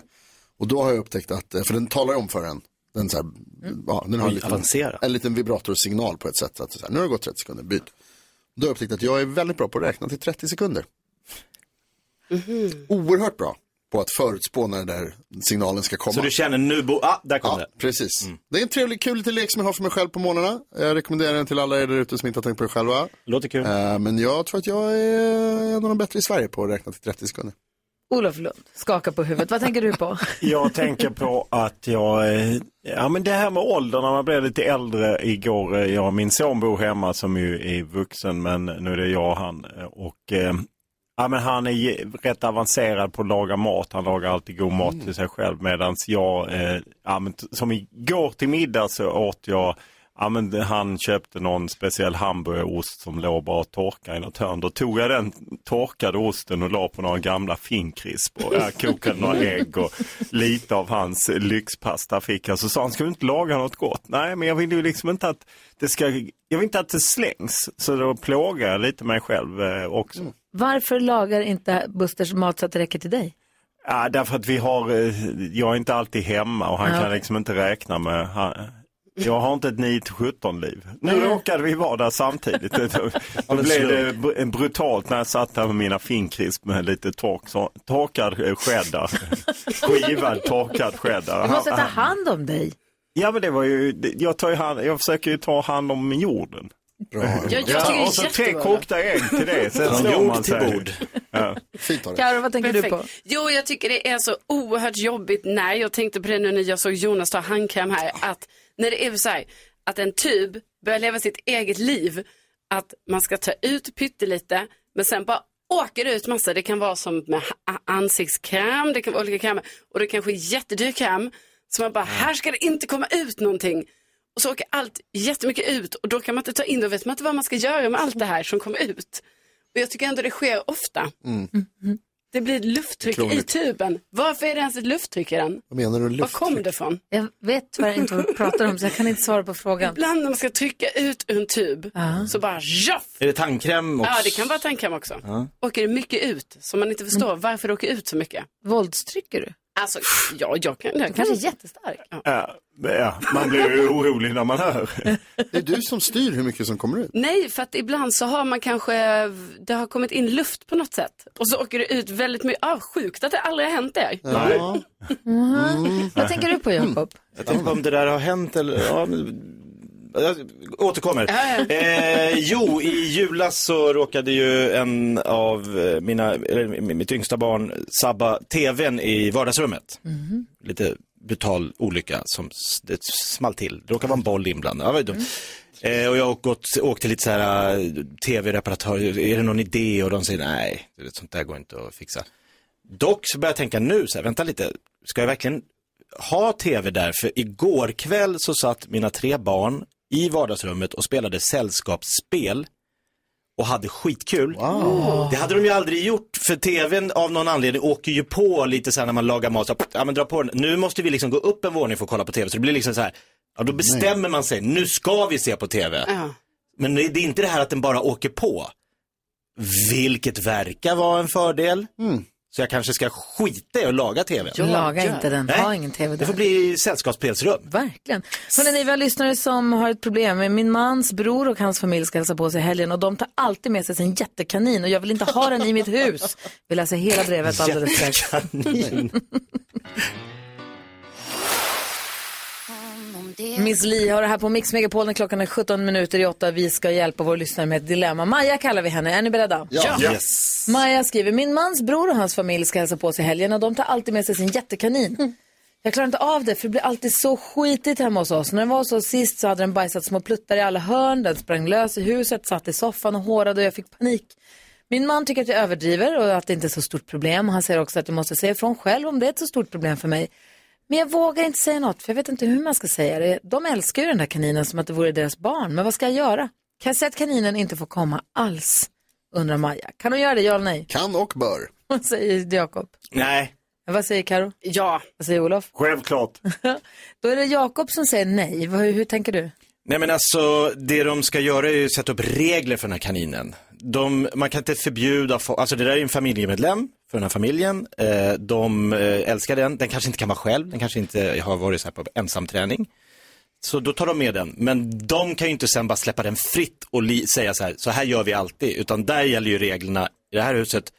Och då har jag upptäckt att, eh, för den talar om för en. Den, så här, ja, den har en liten, en liten vibratorsignal på ett sätt. Att så här, nu har det gått 30 sekunder, byt. Då har jag upptäckt att jag är väldigt bra på att räkna till 30 sekunder. Oerhört bra på att förutspå när den där signalen ska komma. Så du känner nu, bo- ah, där kom Ja, det. precis. Det är en trevlig, kul liten lek som jag har för mig själv på morgnarna. Jag rekommenderar den till alla er där ute som inte har tänkt på det själva. Låter kul. Eh, men jag tror att jag är en av de bättre i Sverige på att räkna till 30 sekunder. Olof Lund skakar på huvudet. Vad tänker du på? [LAUGHS] Jag tänker på att jag, eh, ja men det här med åldern när man blir lite äldre igår. eh, Jag, min son bor hemma som ju är vuxen men nu är det jag och han. Och eh, ja men han är rätt avancerad på att laga mat. Han lagar alltid god mat till sig själv medan jag, eh, ja men som igår till middag så åt jag Ja, men han köpte någon speciell hamburgerost som låg bara och torkade i något hörn. Då tog jag den torkade osten och la på några gamla finkrisp och [LAUGHS] jag kokade några ägg och lite av hans lyxpasta fick jag. Så sa han, ska du inte laga något gott? Nej, men jag vill ju liksom inte att det ska, jag vill inte att det slängs. Så då plågar jag lite mig själv eh, också. Varför lagar inte Busters mat så att det räcker till dig? Ja, därför att vi har, eh, jag är inte alltid hemma och han Ja, kan liksom inte räkna med, han, jag har inte ett 9-17 liv. Nu råkade vi vara där samtidigt. [LAUGHS] Då, blev det brutalt när jag satt där med mina finkrisp med lite tork, så, torkad eh, cheddar. [LAUGHS] Skivad torkad cheddar. Du måste ta Han- han- hand om dig. Ja men det var ju, jag, tar ju hand, jag försöker ju ta hand om jorden. Bra. Ja, jag det är och så tre kokta ägg till det. Sen [LAUGHS] slår man till sig. bord. Ja. Karo, vad tänker du på? Jo, jag tycker det är så oerhört jobbigt när, jag tänkte på det nu när jag såg Jonas ta handkräm här, att när det är så här, att en tub börjar leva sitt eget liv, att man ska ta ut pyttelite, men sen bara åker ut massa. Det kan vara som med ansiktskräm, det kan vara olika krämer och det kanske är jättedyr kräm. Så man bara, här ska det inte komma ut någonting. Och så åker allt jättemycket ut och då kan man inte ta in det och vet man inte vad man ska göra med allt det här som kommer ut. Och jag tycker ändå det sker ofta. Det blir ett lufttryck i tuben. Varför är det ens ett lufttryck i den? Vad menar du? Var Luft? kom det ifrån? Jag vet tyvärr inte vad du pratar om så jag kan inte svara på frågan. Ibland när man ska trycka ut ur en tub så bara joff! Är det tandkräm också? Ja, det kan vara tandkräm också. Ja. Åker det mycket ut så man inte förstår varför det åker ut så mycket. Våldstrycker du? Alltså, ja, jag kan... Jag Du kanske är jättestark. Ja, ja, man blir ju orolig när man hör. Det är du som styr hur mycket som kommer ut. Nej, för att ibland så har man kanske, det har kommit in luft på något sätt. Och så åker det ut väldigt mycket, ah, sjukt att det aldrig har hänt er. Ja. Mm. Vad tänker du på Jakob? Jag tänker på om det där har hänt eller... Ja, jag återkommer. Eh, jo, i julas så råkade ju en av eh, mina, eller mitt yngsta barn sabba tvn i vardagsrummet. Lite brutal olycka som det small till. Det råkade vara en boll inblandad. Ja, var dumt. Eh, och jag har gått, åkt till lite så här eh, tv-reparatörer, är det någon idé? Och de säger nej, sånt där går inte att fixa. Dock så börjar jag tänka nu, så här, vänta lite, ska jag verkligen ha tv där? För igår kväll så satt mina tre barn i vardagsrummet och spelade sällskapsspel och hade skitkul. Det hade de ju aldrig gjort för tvn av någon anledning åker ju på lite så här när man lagar mat. Så, ja, men dra på den. Nu måste vi liksom gå upp en våning för att kolla på tv. Så det blir liksom så här, ja då bestämmer man sig, nu ska vi se på tv. Ja. Men det är inte det här att den bara åker på. Vilket verkar vara en fördel. Så jag kanske ska skita i att laga tv. Laga gör. inte den, Nej, ha ingen tv Det där. får bli sällskapsspelsrum. Verkligen. Hörrni, vi har lyssnare som har ett problem. Min mans bror och hans familj ska hälsa på sig i helgen och de tar alltid med sig sin jättekanin och jag vill inte ha den i mitt hus. Vi läser hela brevet alldeles strax. Jättekanin. [LAUGHS] Miss Li har det här på Mix Megapol när klockan är 17 minuter i 8. Vi ska hjälpa vår lyssnare med ett dilemma. Maja kallar vi henne. Är ni beredda? Ja. Yes. Maja skriver, min mans bror och hans familj ska hälsa på sig i helgen och de tar alltid med sig sin jättekanin. Jag klarar inte av det för det blir alltid så skitigt hemma hos oss. När den var så sist så hade den bajsat små pluttar i alla hörn, den sprang lös i huset, satt i soffan och hårade och jag fick panik. Min man tycker att jag överdriver och att det inte är så stort problem. Han säger också att jag måste säga ifrån själv om det är ett så stort problem för mig. Men jag vågar inte säga något, för jag vet inte hur man ska säga det. De älskar ju den där kaninen som att det vore deras barn. Men vad ska jag göra? Kan jag säga att kaninen inte får komma alls? Undrar Maja. Kan hon göra det, ja eller nej? Kan och bör. [LAUGHS] Vad säger Jakob? Nej. Vad säger Karo? Ja. Vad säger Olof? Självklart. [LAUGHS] Då är det Jakob som säger nej. Vad- Hur, tänker du? Nej men alltså, det de ska göra är ju att sätta upp regler för den här kaninen. De, man kan inte förbjuda, folk, alltså det där är en familjemedlem för den här familjen. Eh, de eh, älskar den, den kanske inte kan vara själv, den kanske inte har varit så här på ensamträning. Så då tar de med den, men de kan ju inte sen bara släppa den fritt och säga så här, så här gör vi alltid. Utan där gäller ju reglerna, i det här huset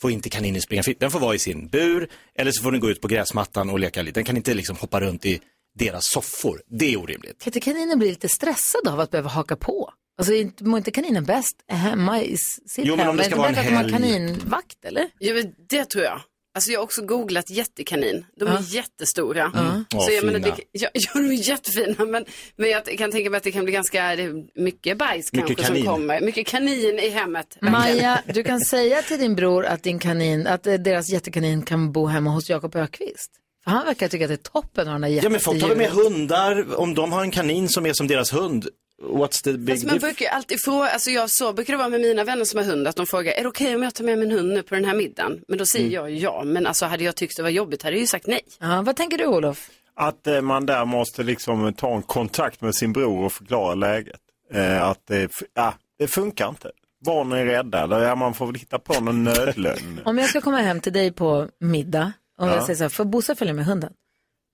får inte kaninen springa fritt. Den får vara i sin bur, eller så får den gå ut på gräsmattan och leka lite. Den kan inte liksom hoppa runt i deras soffor. Det är orimligt. Kan inte kaninen bli lite stressad av att behöva haka på? Alltså inte- mår inte kaninen bäst hemma i sitt Jo, men om hem? det Är ska det vara en bättre att de har helg. kaninvakt eller? Ja, men det tror jag. Alltså jag har också googlat jättekanin. De är Ja. jättestora. Mm. Så jag menar, det, ja, [LAUGHS] ja, de är jättefina. Men, men jag kan tänka mig att det kan bli ganska det är mycket bajs Mycket kanske kanin. som kommer. Mycket kanin i hemmet. Maja, du kan säga till din bror att din kanin, att eh, deras jättekanin kan bo hemma hos Jakob Ökvist. För han verkar tycka att det är toppen av den här Ja men folk tar med hundar, om de har en kanin som är som deras hund, what's the big Alltså man brukar ju alltid fråga, alltså jag så brukar det vara med mina vänner som har hund, att de frågar, är det okej om jag tar med min hund nu på den här middagen? Men då säger Mm. jag ja, men alltså hade jag tyckt det var jobbigt hade jag ju sagt nej. Ja, vad tänker du Olof? Att eh, man där måste liksom ta en kontakt med sin bror och förklara läget. Eh, att det, f- ja, det funkar inte. Barnen är rädda, eller ja, man får väl hitta på någon [LAUGHS] nödlögn. Om jag ska komma hem till dig på middag och Ja. jag säger så här, får Bosse följa med hunden?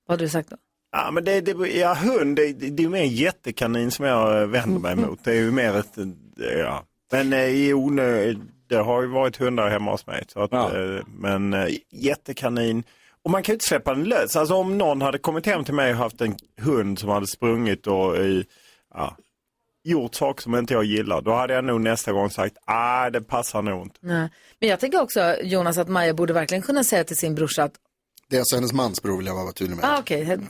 Vad hade du sagt då? Ja, men det, det, ja, hund, det, det är ju mer en jättekanin som jag eh, vänder mig emot. Det är ju mer ett, eh, ja. Men eh, i onö, det har ju varit hundar hemma hos mig. Så att, eh, men eh, jättekanin. Och man kan ju inte släppa den lös. Alltså om någon hade kommit hem till mig och haft en hund som hade sprungit och ja, gjort saker som inte jag gillar. Då hade jag nog nästa gång sagt, ah det passar nog inte. Nej. Men jag tänker också Jonas att Maja borde verkligen kunna säga till sin brorsa att, Det är alltså hennes mans bror vill jag vara tydlig med. ah, okej, he-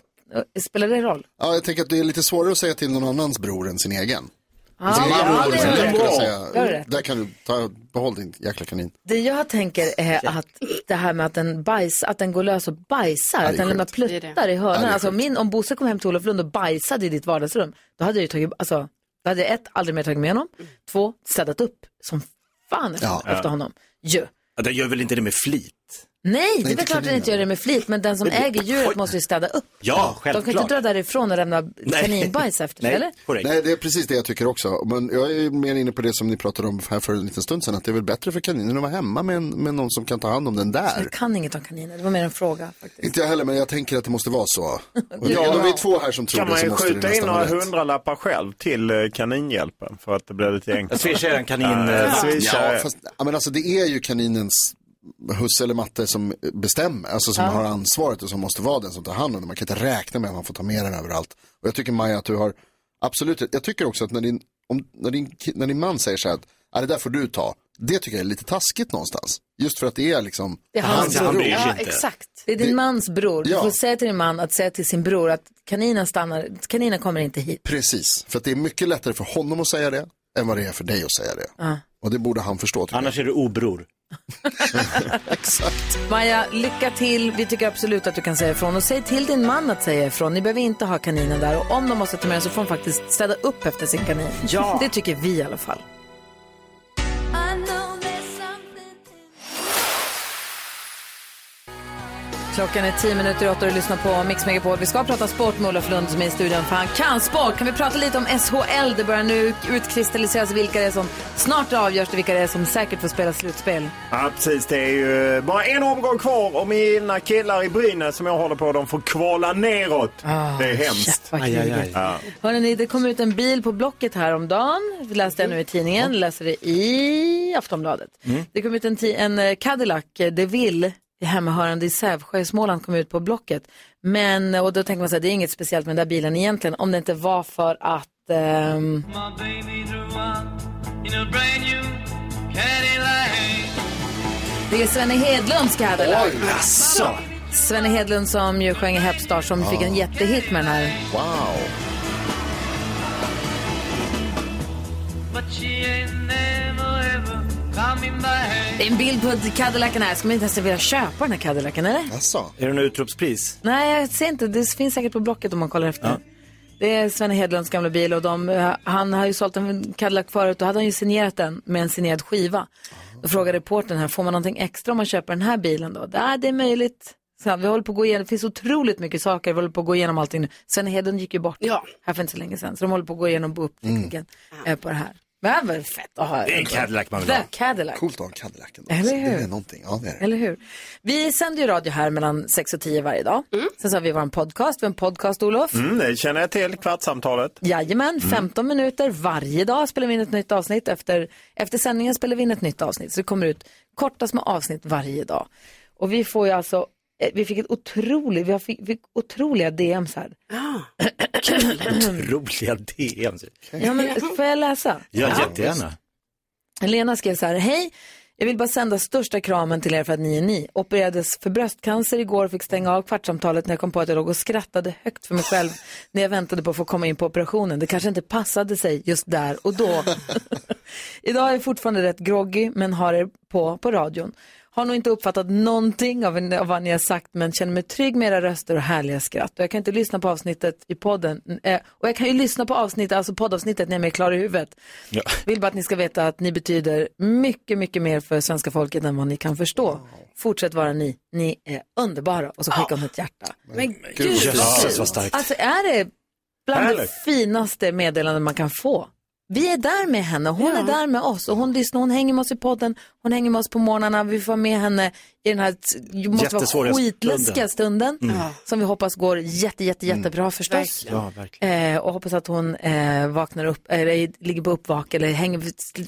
spelar det roll? Ja, jag tänker att det är lite svårare att säga till någon annans bror än sin egen. Ah, Sin egen ja, bror det är säga, Det rätt. där kan du ta, behåll din jäkla kanin. Det jag tänker är att det här med att den, bajs, att den går lös och bajsar, det är att den lämnar pluttar i Ja, det är alltså min, om Bosse kom hem till Olof Lund och bajsade i ditt vardagsrum, då hade jag ju tagit, alltså, då hade jag ett, aldrig mer tagit med honom, två, städat upp som fan efter, Ja. efter honom. Ju. Ja, den gör väl inte det med flit? Nej, det är inte väl klart att den inte gör det med flit, men den som Men det- äger djuret måste ju städa upp. Ja, De kan ju självklart. inte dra därifrån och lämna kaninbajs [LAUGHS] efter sig, eller? Nej, det är precis det jag tycker också. Men jag är mer inne på det som ni pratade om här för en liten stund sedan. Att det är väl bättre för kaninen att vara hemma med, en, med någon som kan ta hand om den där. Jag kan inget om kaniner, det var mer en fråga. Faktiskt. Inte jag heller, men jag tänker att det måste vara så. [LAUGHS] Och Ja. ja. vi är två här som tror Kan det man så ju måste det skjuta in nästan några rätt. hundralappar själv till eh, kaninhjälpen för att det blir lite enklare. Jag swishar en kanin, Ja, eh, fast, ja, men alltså det är ju kaninens husse eller matte som bestämmer, alltså som Ja. har ansvaret och som måste vara den som tar hand om det. Man kan inte räkna med att man får ta med den överallt. Och jag tycker Maja att du har absolut. Jag tycker också att när din, om, när din, när din man säger så här att "Ja, det där får du ta, det tycker jag är lite taskigt någonstans. Just för att det är liksom Det är hans bror. bror. Ja, exakt. Det är din mans bror. Du Ja. får säga till din man att säga till sin bror att kaninen stannar, kaninen kommer inte hit. Precis, för att det är mycket lättare för honom att säga det än vad det är för dig att säga det. Ja. Och det borde han förstå. Annars är du obror. [LAUGHS] Exakt. Maja, lycka till. Vi tycker absolut att du kan säga ifrån. Och säg till din man att säga ifrån. Ni behöver inte ha kaninen där. Och om de måste ta med den så får de faktiskt städa upp efter sin kanin. Ja. Det tycker vi i alla fall. Klockan är tio minuter i åtta och du lyssnar på Mix Megapol. Vi ska prata sport med Olof Lund som är i studion för han kan sport. Kan vi prata lite om SHL? Det börjar nu utkristalliseras vilka det är som snart avgörs det vilka det är som säkert får spela slutspel. Ja, precis. Det är ju bara en omgång kvar och mina killar i Brynäs som jag håller på, de får kvala neråt. Ah, det är hemskt. Aj, aj, aj. Ja. Hörrni, det kom ut en bil på Blocket häromdagen. Vi läste jag nu i tidningen, läser det i Aftonbladet. Mm. Det kom ut en, en eh, Cadillac eh, DeVille, hemmahörande i Sävsjö i Småland, kom ut på Blocket. Men, och då tänker man sig det är inget speciellt med den där bilen egentligen, om det inte var för att ehm, det är Svenne Hedlunds Cadillac. Oj, jaså? Svenne Hedlund som ju sjöng i Hepstar som fick en jättehit med den här. Wow. Det är en bild på Cadillacen här. Ska man inte ens vilja köpa den här Cadillacen eller? Jaså? Är det en utropspris? Nej, jag ser inte. Det finns säkert på Blocket om man kollar efter. Det är Sven Hedlunds gamla bil och de, eh, han har ju sålt en Cadillac förut och hade han ju signerat den med en signerad skiva. Då frågade reportern här, får man någonting extra om man köper den här bilen då? Ja, det är möjligt. Så här, vi håller på att gå igenom, det finns otroligt mycket saker, vi håller på att gå igenom allting nu. Sven Hedlund gick ju bort här för inte så länge sedan, så de håller på att gå igenom upptäckningen eh, på det här. Men det är väl fett att ha Det är en Cadillac man vill The ha. Cadillac. Coolt att ha en Cadillac. ändå. Eller hur? Det är någonting. Ja, det är det. Eller hur? Vi sänder ju radio här mellan 6 och 10 varje dag. Sen så har vi vår podcast. Vi har en podcast, Olof. Mm, det känner jag till, kvartsamtalet. Jajamän, 15 minuter varje dag spelar vi in ett nytt avsnitt. Efter, efter sändningen spelar vi in ett nytt avsnitt. Så det kommer ut korta små avsnitt varje dag. Och vi får ju alltså, vi fick ett otroligt, vi har fick, fick otroliga DMs här. Otroliga DMs. Ja men får jag läsa? Ja, jättegärna. Lena skrev så här, hej, jag vill bara sända största kramen till er för att ni är ni. Opererades för bröstcancer igår och fick stänga av kvartsamtalet när jag kom på att jag låg och skrattade högt för mig själv [LAUGHS] när jag väntade på att få komma in på operationen. Det kanske inte passade sig just där och då. [LAUGHS] [LAUGHS] Idag är jag fortfarande rätt groggy men har er på på radion. Har nog inte uppfattat någonting av, av vad ni har sagt men känner mig trygg med era röster och härliga skratt. Och jag kan inte lyssna på avsnittet i podden. Eh, och jag kan ju lyssna på avsnittet, alltså poddavsnittet när jag är klar i huvudet. Ja. Vill bara att ni ska veta att ni betyder mycket, mycket mer för svenska folket än vad ni kan förstå. Fortsätt vara ni. Ni är underbara. Och så skickar hon ett hjärta. Men gud, Jösses, vad starkt. Alltså är det bland det Härligt. finaste meddelanden man kan få. Vi är där med henne, hon är där med oss och hon lyssnar, hon hänger med oss i podden, hon hänger med oss på morgnarna, vi får med henne i den här måste vara skitläskiga stunden, Mm. som vi hoppas går jätte, jätte, jättebra förstås. Ja, verkligen. Eh, och hoppas att hon eh, vaknar upp, eller ligger på uppvak eller hänger,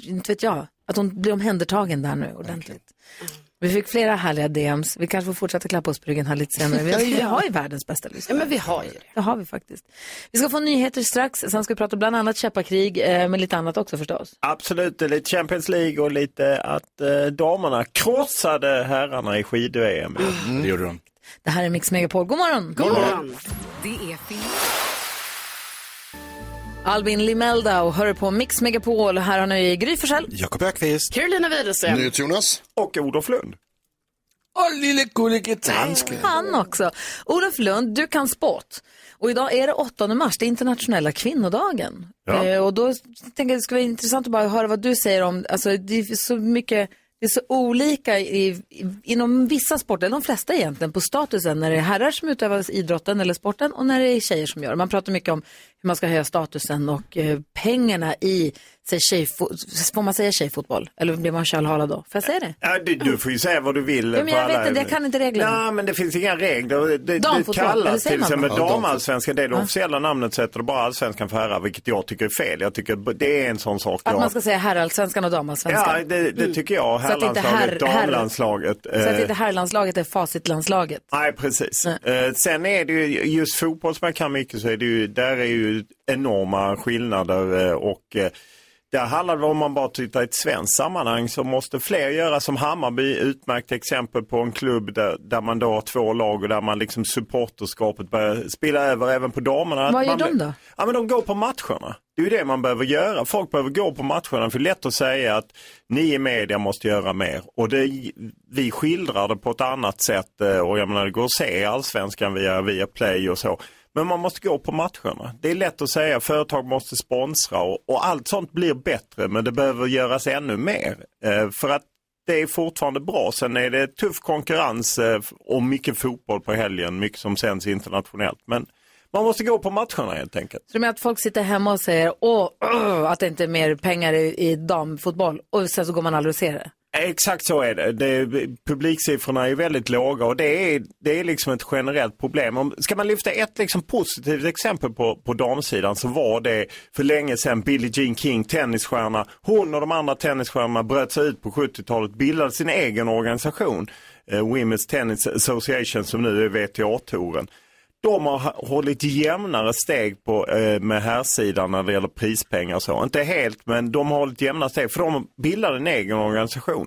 inte vet jag, att hon blir omhändertagen där nu ordentligt. Vi fick flera härliga DMs. Vi kanske får fortsätta klappa oss på ryggen här lite senare. Vi har ju, vi har ju världens bästa lyssnare. Ja, men vi har ju det. Det har vi faktiskt. Vi ska få nyheter strax. Sen ska vi prata bland annat käpparkrig, eh, men lite annat också förstås. Absolut, lite Champions League och lite att eh, damerna krossade herrarna i skid-VM. Det gjorde de. Det här är Mix Megapol. God morgon! God morgon. Det är fin- Albin Limelda och hör på Mix Megapol. Här har ni Gry Forssell. Jakob Ökvist. Carolina Widerström. Jonas. Och Olof Lund. Och lille gullige dansken. Han också. Olof Lund, du kan sport. Och idag är det 8 mars, det är internationella kvinnodagen. Ja. Eh, och då tänker jag det skulle vara intressant att bara höra vad du säger om, alltså det är så mycket, det är så olika i, i, inom vissa sporter, eller de flesta egentligen, på statusen när det är herrar som utövar idrotten eller sporten och när det är tjejer som gör det. Man pratar mycket om hur man ska höja statusen och eh, pengarna i, säg tjejfo- får man säga tjejfotboll? Eller blir man kölhalad då? Får jag säga det? Ja, du, du får ju säga vad du vill. Ja, men jag vet inte, jag kan inte reglerna. Ja, men det finns inga regler. Det, det Damfotboll, eller kallas till man exempel damallsvenskan. Det är det Ja. officiella namnet sätter det bara allsvenskan för herrar, vilket jag tycker är fel. Jag tycker det är en sån sak. Att jag... man ska säga herrallsvenskan och damallsvenskan? Ja, det, det tycker jag. Så att inte Herrlandslaget, herr- herr- damlandslaget. Så att eh, inte herrlandslaget är facitlandslaget? Nej, precis. Eh, sen är det ju just fotboll som jag kan mycket så är det ju, där är ju enorma skillnader eh, och eh, där handlar det om man bara tittar i ett svenskt sammanhang så måste fler göra som Hammarby, utmärkt exempel på en klubb där, där man då har två lag och där man liksom supporterskapet börjar spela över även på damerna. Vad gör Man- de då? Ja men de går på matcherna. Det är ju det man behöver göra. Folk behöver gå på matcherna för det är lätt att säga att ni i media måste göra mer. Och det, vi skildrar det på ett annat sätt eh, och jag menar det går att se allsvenskan via, via play och så. Men man måste gå på matcherna. Det är lätt att säga företag måste sponsra och, och allt sånt blir bättre men det behöver göras ännu mer. Eh, för att det är fortfarande bra. Sen är det tuff konkurrens eh, och mycket fotboll på helgen, mycket som sänds internationellt. Men man måste gå på matcherna helt enkelt. Så du menar att folk sitter hemma och säger åh, åh, att det inte är mer pengar i, i damfotboll och sen så går man aldrig och ser det? Exakt så är det. det. Publiksiffrorna är väldigt låga och det är, det är liksom ett generellt problem. Om, ska man lyfta ett liksom positivt exempel på, på damsidan så var det för länge sedan Billie Jean King, tennisstjärna. Hon och de andra tennisstjärnorna bröt sig ut på 70-talet, bildade sin egen organisation, eh, Women's Tennis Association som nu är WTA-touren. De har hållit jämnare steg på, eh, med herrsidan när det gäller prispengar och så. Inte helt, men de har hållit jämnare steg för de bildar en egen organisation.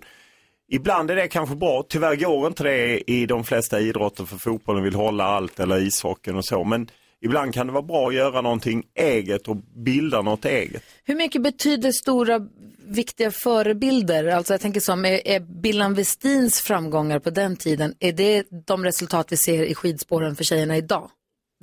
Ibland är det kanske bra, tyvärr går inte det i de flesta idrotter för fotbollen vill hålla allt eller ishockeyn och så. Men ibland kan det vara bra att göra någonting eget och bilda något eget. Hur mycket betyder stora viktiga förebilder? Alltså jag tänker som, är, är Billan Westins framgångar på den tiden, är det de resultat vi ser i skidspåren för tjejerna idag?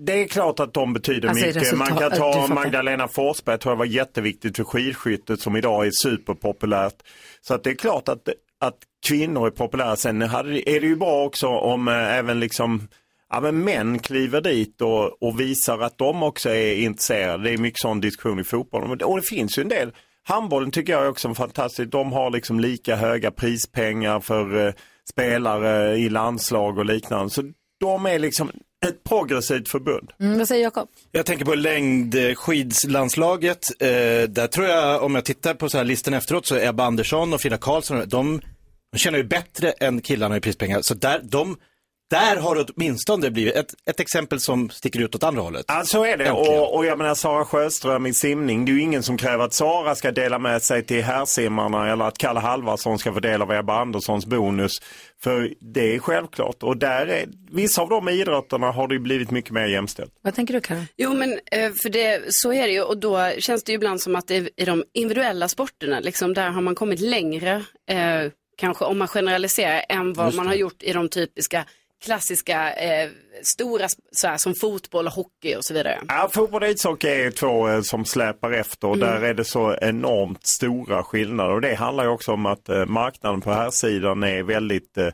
Det är klart att de betyder Alltså, mycket. Man kan ta. Magdalena Forsberg, tror jag var jätteviktigt för skidskyttet som idag är superpopulärt. Så att det är klart att, att kvinnor är populära. Sen är det ju bra också om eh, även liksom Ja, men män kliver dit och, och visar att de också är intresserade. Det är mycket sån diskussion i fotbollen. Och det finns ju en del. Handbollen tycker jag är också fantastiskt. De har liksom lika höga prispengar för eh, spelare i landslag och liknande. Så de är liksom ett progressivt förbund. Mm, vad säger Jakob? Jag tänker på längdskidslandslaget. Eh, där tror jag, om jag tittar på så här listan efteråt, så är Ebba Andersson och Frida Karlsson, de, de tjänar ju bättre än killarna i prispengar. Så där, de, där har det åtminstone blivit ett, ett exempel som sticker ut åt andra hållet. Ja, så är det. Och, och jag menar Sara Sjöström i simning. Det är ju ingen som kräver att Sara ska dela med sig till herrsimmarna eller att Kalle Halvarsson ska få del av Ebba Anderssons bonus. För det är självklart. Och där är, vissa av de idrotterna har det ju blivit mycket mer jämställt. Vad tänker du Karin? Jo, men eh, för det, så är det ju och då känns det ju ibland som att det är i de individuella sporterna, liksom, där har man kommit längre, eh, kanske om man generaliserar, än vad man har gjort i de typiska klassiska eh, stora, så här, som fotboll och hockey och så vidare. Ja, fotboll och ishockey är ju två eh, som släpar efter och Mm. där är det så enormt stora skillnader. Och det handlar ju också om att eh, marknaden på här sidan är väldigt eh,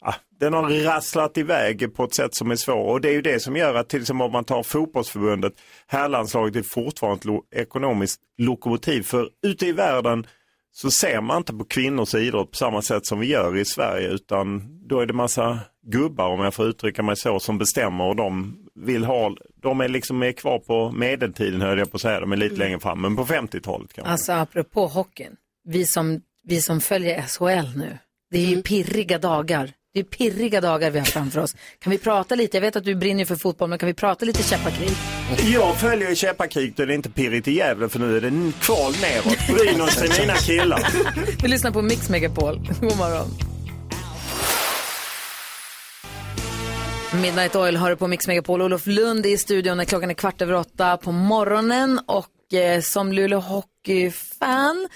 ah, den har rasslat iväg på ett sätt som är svårt och det är ju det som gör att till exempel om man tar fotbollsförbundet, herrlandslaget är fortfarande ett lo- ekonomiskt lokomotiv för ute i världen så ser man inte på kvinnors idrott på samma sätt som vi gör i Sverige utan då är det massa gubbar om jag får uttrycka mig så som bestämmer och de vill ha, de är liksom med kvar på medeltiden höll jag på att säga, de är lite längre fram men på 50-talet kanske. Alltså apropå hockeyn, vi som, vi som följer SHL nu, det är ju pirriga dagar. Det är pirriga dagar vi har framför oss. Kan vi prata lite, jag vet att du brinner för fotboll, men kan vi prata lite käppakrig? Jag följer ju Käppakrig då det är inte pirrigt i Gävle för nu är det kval neråt. Brynäs är mina killar. Vi lyssnar på Mix Megapol. God morgon. Midnight Oil har du på Mix Megapol. Olof Lund är i studion när klockan är kvart över åtta på morgonen. Och eh, som Luleå Hockey-fan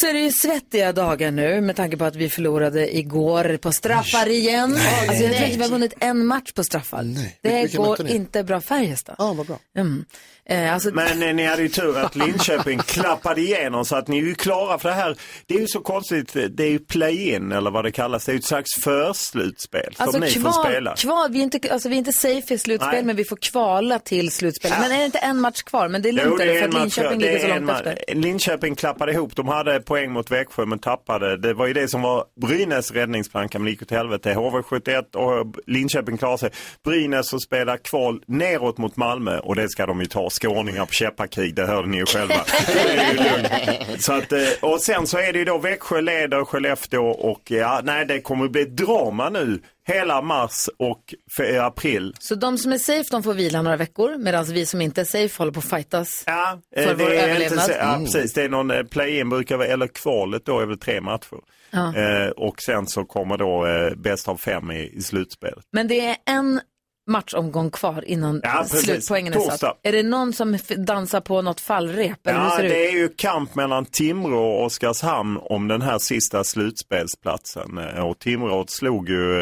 så är det ju svettiga dagar nu med tanke på att vi förlorade igår på straffar igen. Nej. Alltså jag tror Nej. inte vi har vunnit en match på straffar. Det Vilka går mötte ni? inte bra Färjestad. Ja, vad bra. Mm. Eh, alltså, Men eh, ni hade ju tur att Linköping [LAUGHS] klappade igenom så att ni är ju klara för det här. Det är ju så konstigt, det är ju play-in eller vad det kallas. Det är ju ett slags förslutspel som Alltså ni får kval, spela. kval vi, är inte, alltså vi är inte safe i slutspel Nej. men vi får kvala till slutspel. Men är det inte en match kvar? Men det är lugnt Jo, det eller? är för att Linköping ligger så långt efter. Linköping klappade ihop. De hade poäng mot Växjö men tappade. Det var ju det som var Brynäs räddningsplanka men det gick åt helvete. HV71 och Linköping klarade sig. Brynäs som spelar kval neråt mot Malmö och det ska de ju ta. Skåningar på käppakrig, det hörde ni ju själva. [LAUGHS] Det är ju lugnt. så att, eh, och sen så är det ju då Växjö leder Skellefteå och ja, nej det kommer bli drama nu hela mars och för april. Så de som är safe de får vila några veckor medan vi som inte är safe håller på att fightas Ja, för Eh, vår det är inte överlevnad. så, ja, precis. Det är någon eh, play-in brukar vara, eller kvalet då är väl tre matcher. Ja. Eh, och sen så kommer då eh, bäst av fem i, i slutspelet. Men det är en matchomgång kvar innan Ja, slutpoängen är Torsdag. satt. Är det någon som dansar på något fallrep? Ja, det, det är ju kamp mellan Timrå och Oskarshamn om den här sista slutspelsplatsen. Eh, Och Timrå slog ju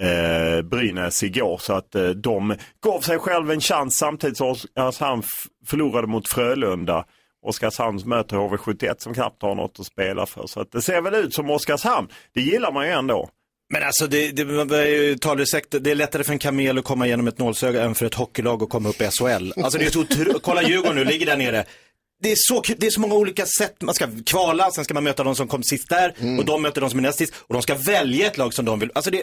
eh, Brynäs igår så att eh, de gav sig själv en chans samtidigt som Oskarshamn förlorade mot Frölunda. Oskarshamn möter HV71 som knappt har något att spela för. Så att det ser väl ut som Oskarshamn. Det gillar man ju ändå. Men alltså, det, det, man är ju talesätt, det är lättare för en kamel att komma igenom ett nålsöga än för ett hockeylag att komma upp i SHL. Alltså det är så otro... [LAUGHS] Kolla Djurgården nu, ligger där nere. Det är, så, det är så många olika sätt. Man ska kvala, sen ska man möta de som kom sist där och de möter de som är näst sist och de ska välja ett lag som de vill. Alltså det,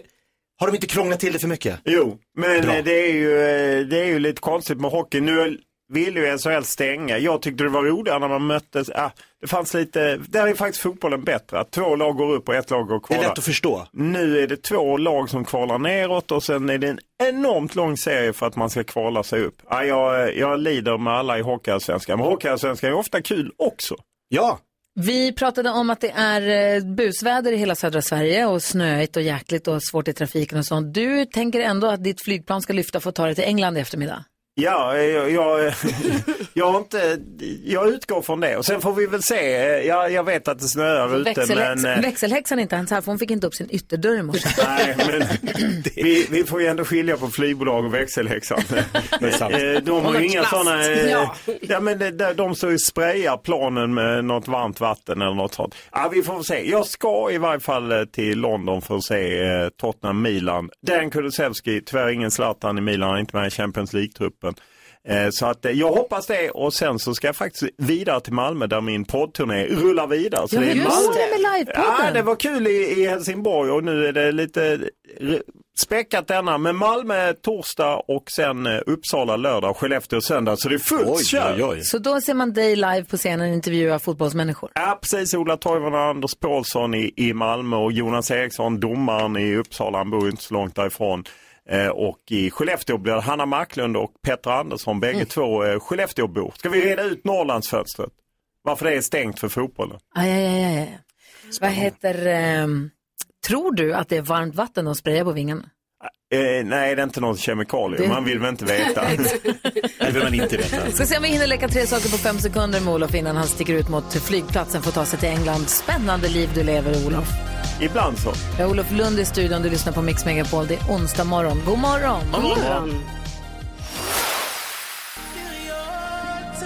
har de inte krånglat till det för mycket? Jo, men Bra. eh, det är, ju, eh, det är ju lite konstigt med hockey. Nu vill ju SHL stänga. Jag tyckte det var roligare när man möttes. Ah, det fanns lite, där är faktiskt fotbollen bättre. Att två lag går upp och ett lag går Det kvar. är lätt att förstå. Nu är det två lag som kvalar neråt och sen är det en enormt lång serie för att man ska kvala sig upp. Ah, jag, jag lider med alla i Hockeyallsvenskan. Men Hockeyallsvenskan är ofta kul också. Ja. Vi pratade om att det är eh, busväder i hela södra Sverige och snöigt och jäkligt och svårt i trafiken och sånt. Du tänker ändå att ditt flygplan ska lyfta för att ta dig till England i eftermiddag? Ja, jag, jag, [LAUGHS] jag, har inte, jag utgår från det och sen får vi väl se. Jag, jag vet att det snöar ute Växelhäx, men... eh, Växelhäxan är inte ens här för hon fick inte upp sin ytterdörr i morse. [LAUGHS] Nej, men [LAUGHS] vi, vi får ju ändå skilja på flygbolag och växelhäxan. Eh, De har ju inga sådana... Ja. Ja, men de ju och sprayar planen med något varmt vatten eller något sånt. Ja, vi får se. Jag ska i varje fall eh, till London för att se eh, Tottenham-Milan. Dan Kulusevski, tyvärr ingen Zlatan i Milan, inte med i Champions League-truppen. Eh, Så att eh, jag hoppas det och sen så ska jag faktiskt vidare till Malmö där min poddturné rullar vidare. Så Ja, det är just Malmö. det, med livepodden. Ja, det var kul i, i Helsingborg och nu är det lite späckat denna med Malmö torsdag och sen eh, Uppsala lördag och Skellefteå söndag. Så det är fullt kör. Så då ser man dig live på scenen intervjua fotbollsmänniskor. Ja, precis. Ola Toivonen och Anders Paulsson i, i Malmö och Jonas Eriksson, domaren i Uppsala, han bor inte så långt därifrån. Eh, och i Skellefteå blir det Hanna Marklund och Petra Andersson, bägge två eh, Skellefteåbor. Ska vi reda ut Norrlandsfönstret? Varför det är stängt för fotbollen? Aj, aj, aj, aj. Vad heter... ehm, tror du att det är varmt vatten de sprayar på vingarna? Eh, nej, det är inte någon kemikalie. Det- Man vill väl inte veta. [LAUGHS] det vill man inte veta. Ska se om vi hinner leka tre saker på fem sekunder med Olof innan han sticker ut mot flygplatsen för att ta sig till England. Spännande liv du lever, Olof. Ibland så. Jag är Olof Lund i studion, du lyssnar på Mix Megapol. Det är onsdag morgon. God morgon! God morgon.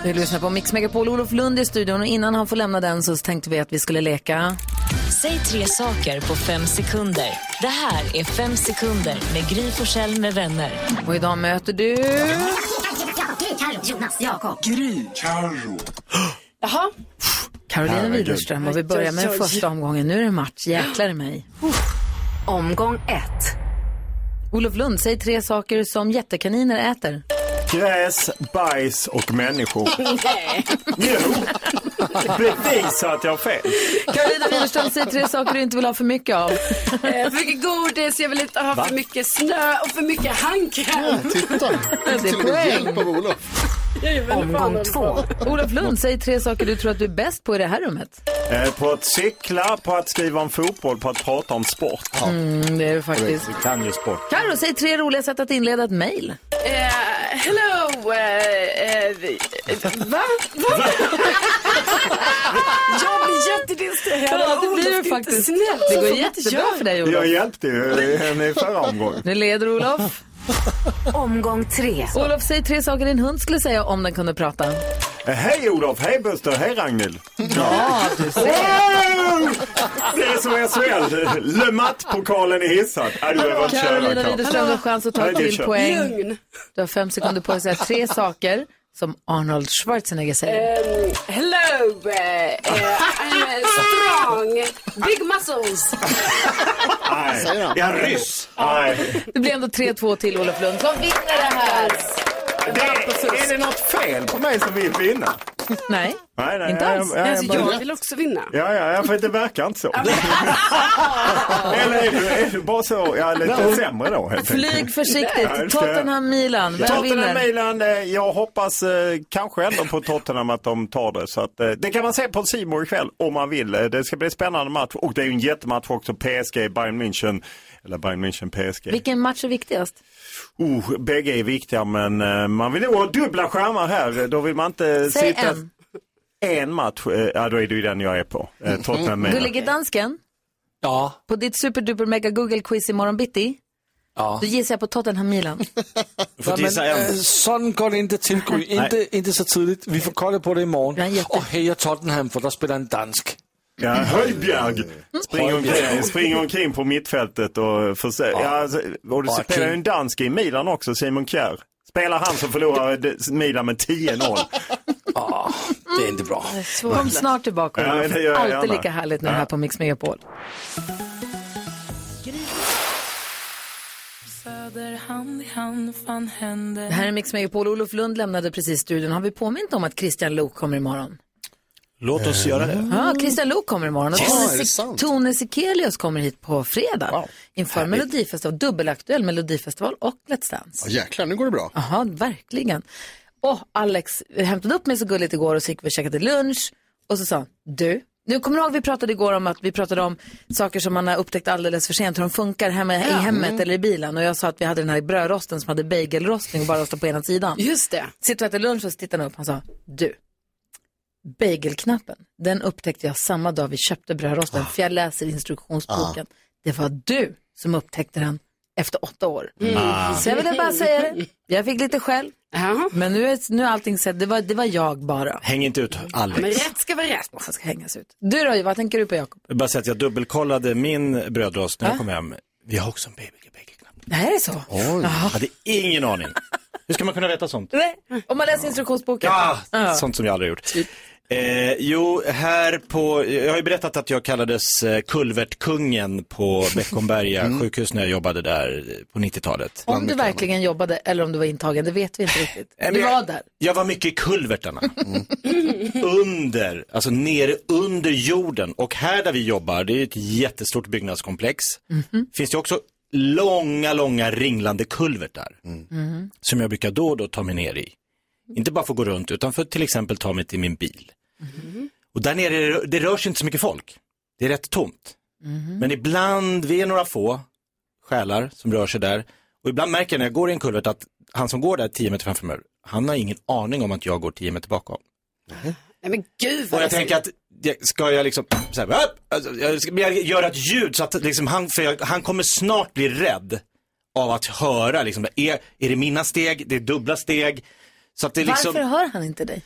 Du lyssnar på Mix Megapol, Olof Lund i studion och innan han får lämna den så tänkte vi att vi skulle leka. Säg tre saker på fem sekunder. Det här är Fem sekunder med Gry Forssell med vänner. Och idag möter du... Jonas, Jakob. Gry. Carro. Jaha. Carolina. Widerström och vi börjar med första omgången. Nu är det match, jäklar i mig. Omgång ett. Olof Lund, säg tre saker som jättekaniner äter. Gräs, bajs och människor. [LAUGHS] Nej. Jo, bevisa att jag har fel. Carolina Widerström, säg tre saker du inte vill ha för mycket av. Eh, För mycket godis, jag vill inte ha Va? för mycket snö och för mycket handkräm. Det är poäng. Omgång två. Olof Lund, säg tre saker du tror att du är bäst på i det här rummet. Eh, på att cykla, på att skriva om fotboll, på att prata om sport. Mm, det är du faktiskt. Du kan ju sport. Karo, säg tre roliga sätt att inleda ett mejl. Eh, hello! eh, eh, va? va? [LAUGHS] jag blir jättedistraherad. Ja, det blir du faktiskt. Snällt. Det går inte jättebra för dig, Olof. Jag hjälpte ju henne i förra omgången. Nu leder Olof. [LAUGHS] Omgång tre. Olof, säg tre saker din hund skulle säga om den kunde prata. Eh, Hej Olof, hej Buster, hej Ragnhild. Ja, du ser. Det är som SHL, Le du behöver inte köra, Carolina. Widerström, du har chans att ta ett det till poäng. Du har fem sekunder på dig att säga tre saker som Arnold Schwarzenegger säger. Um, hello! eh, I'm strong. Big muscles. Nej, jag är ryss. Nej. Det blir ändå 3-2 till Olof Lund som vinner det här. Det, är det något fel på mig som vill vinna? Nej. Nej, nej. Inte alls. Jag, jag, Alltså, jag, jag vill också vinna. Ja, ja, ja, för det verkar inte så. [LAUGHS] Eller är du, är du bara så, ja, lite sämre då helt Flyg försiktigt. Ja. Tottenham-Milan, vem Tottenham vinner? Milan, eh, jag hoppas eh, kanske ändå på Tottenham att de tar det. Så att, eh, det kan man se på Simon ikväll om man vill. Det ska bli en spännande match och det är ju en jättematch också. PSG, Bayern München, eller Bayern München, PSG. Vilken match är viktigast? Oh, bägge är viktiga men man vill nog ha dubbla skärmar här. Då vill man inte Säg sitta... en. En match, eh, ja då är det ju den jag är på. Eh, Tottenham Milan. Gullige dansken, Ja, på ditt superduper mega Google-quiz imorgon bitti, ja. då gissar jag på Tottenham-Milan. [LAUGHS] Ja, men, äh, sådan går det inte till, Gry. Inte, inte så tidigt. Vi får kolla på det imorgon. Och heja Tottenham, för där spelar en dansk. Ja, Höjbjerg springer omkring, springer omkring på mittfältet och försöker. Ja. alltså, och det spelar ju en dansk i Milan också, Simon Kjær. Spelar han som förlorar Milan med 10-0. Det är inte bra. Kom snart tillbaka Ja, det gör jag Alltid gärna. lika härligt nu Ja. här på Mix Megapol. Det här är Mix Megapol. Olof Lund lämnade precis studion. Har vi påmint om att Christian Lok kommer imorgon? Låt oss göra det. Ja, Christian Lok kommer imorgon. Och Ja, Tone, är? Tone Sekelius kommer hit på fredag. Inför Härligt. Melodifestival, dubbelaktuell Melodifestival och Let's Dance. Ja, jäklar, nu går det bra. Jaha, verkligen. Och Alex hämtade upp mig så gulligt igår och så gick vi och käkade lunch. Och så sa han, du, Nu kommer du ihåg vi pratade igår om att vi pratade om saker som man har upptäckt alldeles för sent, hur de funkar hemma, i Ja. hemmet Mm. eller i bilen. Och jag sa att vi hade den här brödrosten som hade bagelrostning och bara rostade på ena sidan. Just det. Sitter och äter lunch och så tittar han upp, han sa, du, bagelknappen, den upptäckte jag samma dag vi köpte brödrosten, för jag läser instruktionsboken. Det var du som upptäckte den efter åtta år. Mm. Ah. Så jag ville bara säga det. Jag fick lite skäll. Men nu är, nu är allting sett. Det var, det var jag bara. Häng inte ut Alex. Men rätt ska vara rätt. Vad ska hängas ut? Du då, vad tänker du på Jakob? Jag vill bara säga att jag dubbelkollade min brödrost när jag kom hem. Vi har också en baby. Det här är så? Jag hade ingen aning. Hur ska man kunna veta sånt? Nej, om man läser instruktionsboken. Ja, sånt som jag aldrig gjort. Eh, jo, här på, jag har ju berättat att jag kallades eh, kulvertkungen på [LAUGHS] Beckomberga sjukhus när jag jobbade där på 90-talet. Om du verkligen jobbade eller om du var intagen, det vet vi inte riktigt. Du jag- var där. Jag var mycket i kulvertarna. [LAUGHS] [LAUGHS] Under, alltså nere under jorden. Och här där vi jobbar, det är ett jättestort byggnadskomplex. Finns det också långa, långa ringlande kulvertar. Som jag brukar då och då ta mig ner i. Inte bara för att gå runt, utan för att till exempel ta mig till min bil. Och där nere, det- rör sig inte så mycket folk. Det är rätt tomt. Men ibland, vi är några få själar som rör sig där. Och ibland märker jag när jag går i en kulvert att han som går där 10 meter framför mig, han har ingen aning om att jag går 10 meter bakom. Nej men gud Och vad jag det tänker att, ska jag liksom, så här, alltså, jag ska jag göra ett ljud så att liksom han, för jag, han kommer snart bli rädd av att höra liksom, är, är det mina steg, det är dubbla steg. Så att det liksom, Varför hör han inte dig?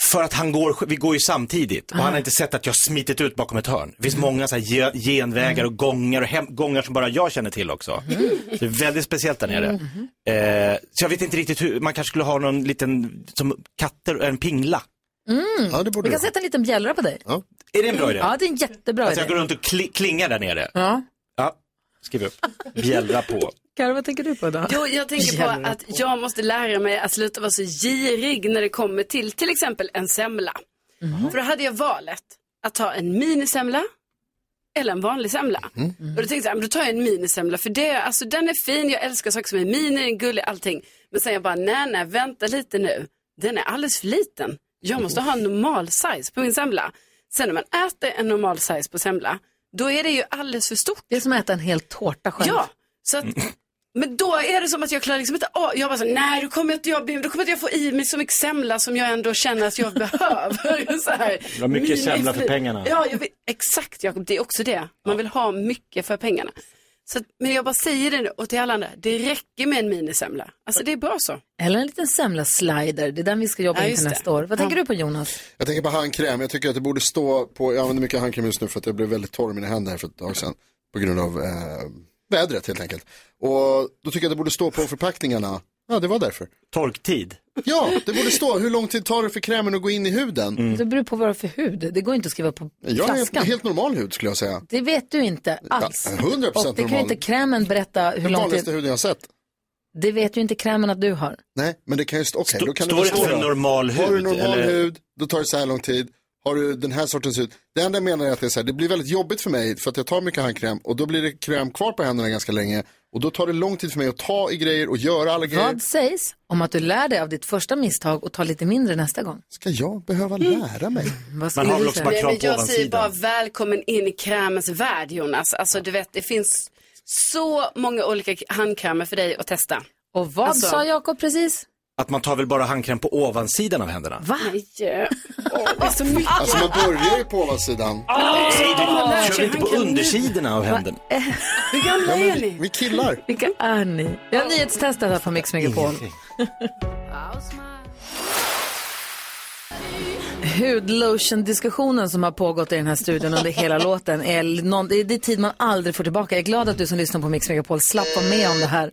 För att han går, vi går ju samtidigt och han har inte sett att jag har smitit ut bakom ett hörn. Det finns många så här ge- genvägar och gångar och hem, gångar som bara jag känner till också. Så det är väldigt speciellt där nere. Eh, så jag vet inte riktigt hur, man kanske skulle ha någon liten, som katter, en pingla. Mm. Ja, det borde Vi kan sätta en liten bjällra på dig. Är det en bra idé? Ja, det är en jättebra Alltså jag idé. går runt och kli- klingar där nere. Ja. Skriv upp. Bjällra på. Karo, vad tänker du på då? Jo, jag tänker på Jävlar. att jag måste lära mig att sluta vara så girig när det kommer till till exempel en semla. Mhm. För då hade jag valet att ta en minisemla eller en vanlig semla. Mm. Och då tänkte jag, men då tar jag en minisemla för det, alltså den är fin, jag älskar saker som är mini, den är gullig, allting. Men sen jag bara, nej, nej, vänta lite nu. Den är alldeles för liten. Jag måste ha en normal size på min semla. Sen när man äter en normal size på semla, då är det ju alldeles för stort. Det är som att äta en hel tårta själv. Ja, så att, men då är det som att jag klarar liksom inte av, jag bara så, nej då kommer inte jag, då kommer inte jag få i mig så mycket semla som jag ändå känner att jag [LAUGHS] behöver. [LAUGHS] så här. Du har mycket semla för pengarna. Ja, jag vet, exakt Jakob, det är också det. Man vill ha mycket för pengarna. Så, att- men jag bara säger det nu och till alla andra, det räcker med en minisemla. Alltså det är bra så. Eller en liten semla-slider. Det är den vi ska jobba Ja, in just till det. nästa år. Vad tänker du på Jonas? Jag tänker på handkräm. Jag tycker att det borde stå på, jag använder mycket handkräm just nu för att jag blev väldigt torr i mina händer för ett tag sedan. På grund av eh, vädret helt enkelt. Och då tycker jag att det borde stå på förpackningarna. Ja, det var därför. Torktid? Ja, det borde stå. Hur lång tid tar det för krämen att gå in i huden? Det beror på vad du har för hud. Det går inte att skriva på Jag har flaskan. helt, helt normal hud skulle jag säga. Det vet du inte alls. Ja, 100% Och det kan ju normal. inte krämen berätta hur Den lång vanligaste tid. huden jag har sett. Det vet ju inte krämen att du har. Nej, men det kan ju stå, okej, Stå- då kan står det det för normal Har du hud, normal eller? hud, då tar det så här lång tid. Har du den här sortens hud. Det enda jag menar är att det, är så här, det blir väldigt jobbigt för mig för att jag tar mycket handkräm och då blir det kräm kvar på händerna ganska länge. Och då tar det lång tid för mig att ta i grejer och göra alla grejer. Vad sägs om att du lär dig av ditt första misstag och tar lite mindre nästa gång? Ska jag behöva lära mig? Vad skulle du säga? Nej, men jag säger bara välkommen in i krämens värld Jonas. Alltså du vet, det finns så många olika handkrämer för dig att testa. Och vad Alltså- sa Jakob precis? Att man tar väl bara handkräm på ovansidan av händerna? Va? Nej, åh, det är så mycket. Alltså man börjar ju på ovansidan. Nej, lär du kör inte på undersidorna av händerna. [LAUGHS] Hur gamla är ni? vi killar. Vilka är ni? Vi har nyhetstestat här på Mix Megapol. [LAUGHS] Hudlotion-diskussionen som har pågått i den här studion under hela [LAUGHS] låten är, någon, det är det är tid man aldrig får tillbaka. Jag är glad att du som lyssnar på Mix Megapol slapp vara med om det här.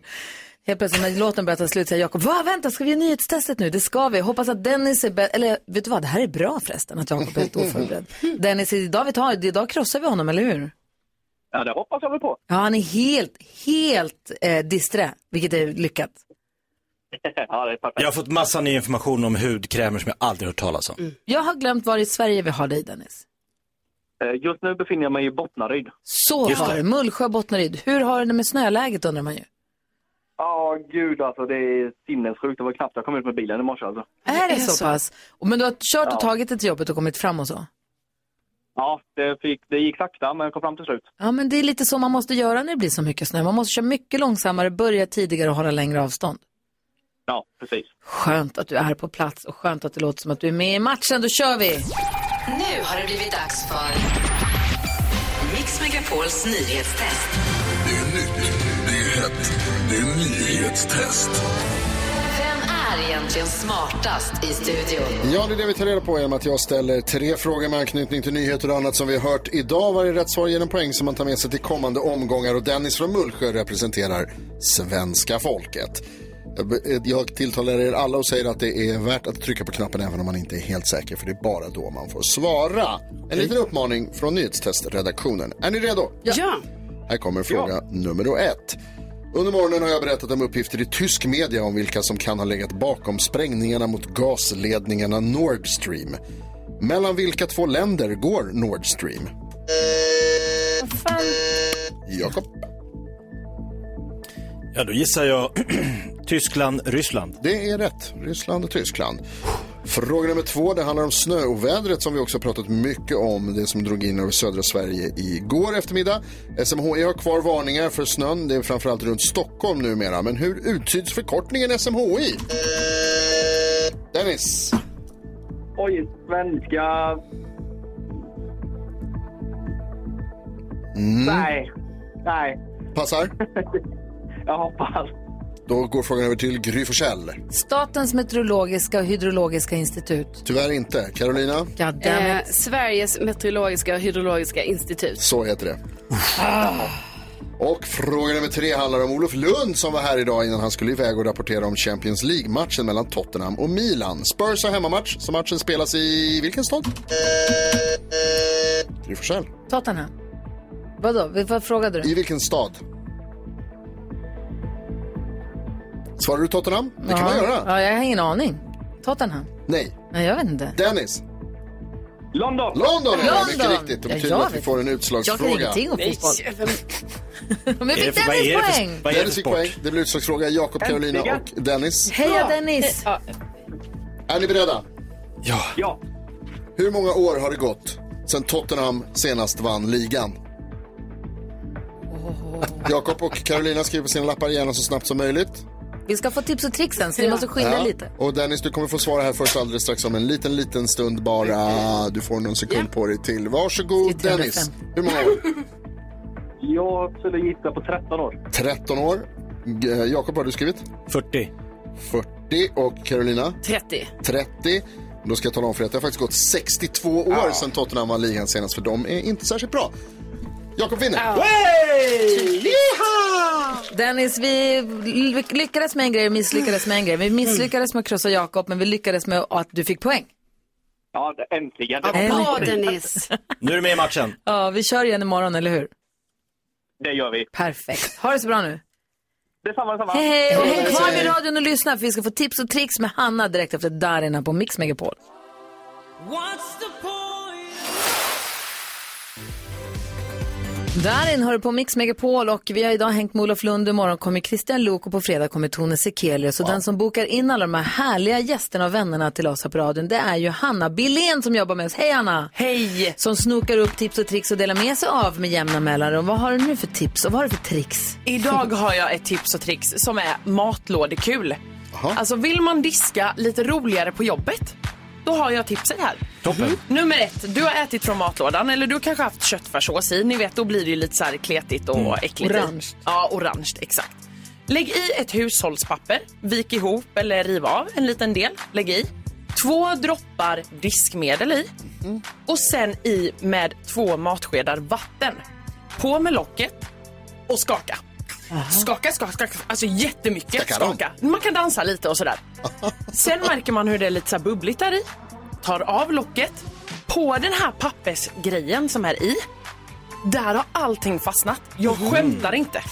Helt plötsligt när låten börjar ta slut säger Jakob, va vänta ska vi göra nyhetstestet nu? Det ska vi. Hoppas att Dennis är bättre, eller vet du vad, det här är bra förresten att Jakob är helt oförberedd. [LAUGHS] Dennis, idag, vi tar, idag krossar vi honom, eller hur? Ja, det hoppas jag väl på. Ja, han är helt, helt eh, disträ, vilket är lyckat. [LAUGHS] ja, det är perfekt. Jag har fått massa ny information om hudkrämer som jag aldrig hört talas om. Jag har glömt var i Sverige vi har dig Dennis. Eh, Just nu befinner jag mig i Bottnaryd. Så det. det, Mullsjö, Bottnaryd. Hur har det med snöläget undrar man ju. Ja, gud alltså, det är sinnessjukt. Det var knappt jag kom ut med bilen i morse alltså. Är det så, pass? Men du har kört och Ja. tagit dig till jobbet och kommit fram och så? Ja, det, fick, det gick sakta men kom fram till slut. Ja, men det är lite så man måste göra när det blir så mycket snö. Man måste köra mycket långsammare, börja tidigare och hålla längre avstånd. Ja, precis. Skönt att du är på plats och skönt att det låter som att du är med i matchen. Då kör vi! Nu har det blivit dags för Mix Megapols nyhetstest. Det är nytt, det är hett, det är nyhetstest. Vem är egentligen smartast i studion? Ja, det är det vi tar reda på genom att jag ställer tre frågor med anknytning till nyheter och annat som vi har hört idag. Varje rätt svar ger en poäng som man tar med sig till kommande omgångar och Dennis från Mullsjö representerar svenska folket. Jag- Jag tilltalar er alla och säger att det är värt att trycka på knappen även om man inte är helt säker för det är bara då man får svara. En liten uppmaning från nyhetstestredaktionen. Är ni redo? Ja. Här kommer fråga nummer ett. Under morgonen har jag berättat om uppgifter i tysk media om vilka som kan ha legat bakom sprängningarna mot gasledningarna Nord Stream. Mellan vilka två länder går Nord Stream? Jakob. Ja, då gissar jag [CLEARS THROAT] Tyskland, Ryssland. Det är rätt. Ryssland och Tyskland. Fråga nummer två, det handlar om snöovädret som vi också pratat mycket om. Det som drog in över södra Sverige igår eftermiddag. SMHI har kvar varningar för snön. Det är framförallt runt Stockholm numera. Men hur uttyds förkortningen SMHI? Dennis. Oj, svenska... Mm. Nej. Nej. Passar? [LAUGHS] jag hoppas. Då går frågan över till Gry Forssell. Statens meteorologiska och hydrologiska institut. Tyvärr inte. Carolina? Eh, Sveriges meteorologiska och hydrologiska institut. Så heter det. Och fråga nummer tre handlar om Olof Lund som var här idag innan han skulle iväg och rapportera om Champions League-matchen mellan Tottenham och Milan. Spurs har hemmamatch, så matchen spelas i vilken stad? Gry Forssell. Tottenham. Vadå? Vad frågade du? I vilken stad? Svarar du Tottenham? Det kan ja. man göra. Ja, jag har ingen aning. Tottenham? Nej. Nej, jag vet inte. Dennis? London. London är det, London. mycket riktigt. Det Ja, betyder jag att vi vet. får en Jag utslagsfråga. kan ingenting om fotboll. [LAUGHS] Men det fick för- vad är Dennis för- poäng? vad är det för Dennis fick poäng. Det blir utslagsfråga. Jakob, Carolina Äntligen. och Dennis. Heja Dennis! Är ni beredda? Ja. ja. Hur många år har det gått sedan Tottenham senast vann ligan? Jakob och Carolina skriver på sina lappar gärna så snabbt som möjligt. Vi ska få tips och tricks sen, så vi måste skynda Ja. lite. Och Dennis, du kommer få svara här först alldeles strax om en liten, liten stund bara. Du får någon sekund på dig till. Varsågod Dennis. Hur många år? [LAUGHS] Jag skulle gissa på 13 år. 13 år. Eh, Jakob, har du skrivit? 40. 40 och Carolina? 30. 30. Då ska jag tala om för er att det har faktiskt gått 62 år sedan Tottenham vann ligan senast, för de är inte särskilt bra. Jakob vinner. Dennis, vi ly- lyckades med en grej och misslyckades med en grej. Vi misslyckades med att krossa Jakob, men vi lyckades med att du fick poäng. Ja, det- äntligen. Bra, [LAUGHS] Dennis. Nu är du med i matchen. Ja, vi kör igen imorgon, eller hur? Det gör vi. Perfekt. Ha det så bra nu. Detsamma, detsamma. Hej, hej! Och häng kvar vid radion och lyssna, för vi ska få tips och tricks med Hanna direkt efter Darin här på Mix Megapol. Darin hör du på Mix Megapol och vi har idag hängt med Olof Lund. Imorgon kommer Christian Luuk och på fredag kommer Tone Sekelius. Och den som bokar in alla de här härliga gästerna och vännerna till oss här på radion, det är ju Hanna Billén som jobbar med oss. Hej Hanna! Hej! Som snokar upp tips och tricks och delar med sig av med jämna mellanrum. Vad har du nu för tips och vad har du för tricks? Idag har jag ett tips och tricks som är matlådekul. Alltså vill man diska lite roligare på jobbet, då har jag tipset här. Toppen. Nummer ett, du har ätit från matlådan eller du kanske haft köttfärssås i. Ni vet, då blir det ju lite så här kletigt och Mm. äckligt. Orange. Ja, orange, exakt. Lägg i ett hushållspapper, vik ihop eller riv av en liten del. Lägg i. Två droppar diskmedel i. Och sen i med två matskedar vatten. På med locket och skaka. Skaka, skaka, skaka. Alltså jättemycket skaka. Man kan dansa lite och sådär. [LAUGHS] Sen märker man hur det är lite så bubbligt där i. Tar av locket. På den här pappersgrejen som är i. Där har allting fastnat. Jag skämtar inte.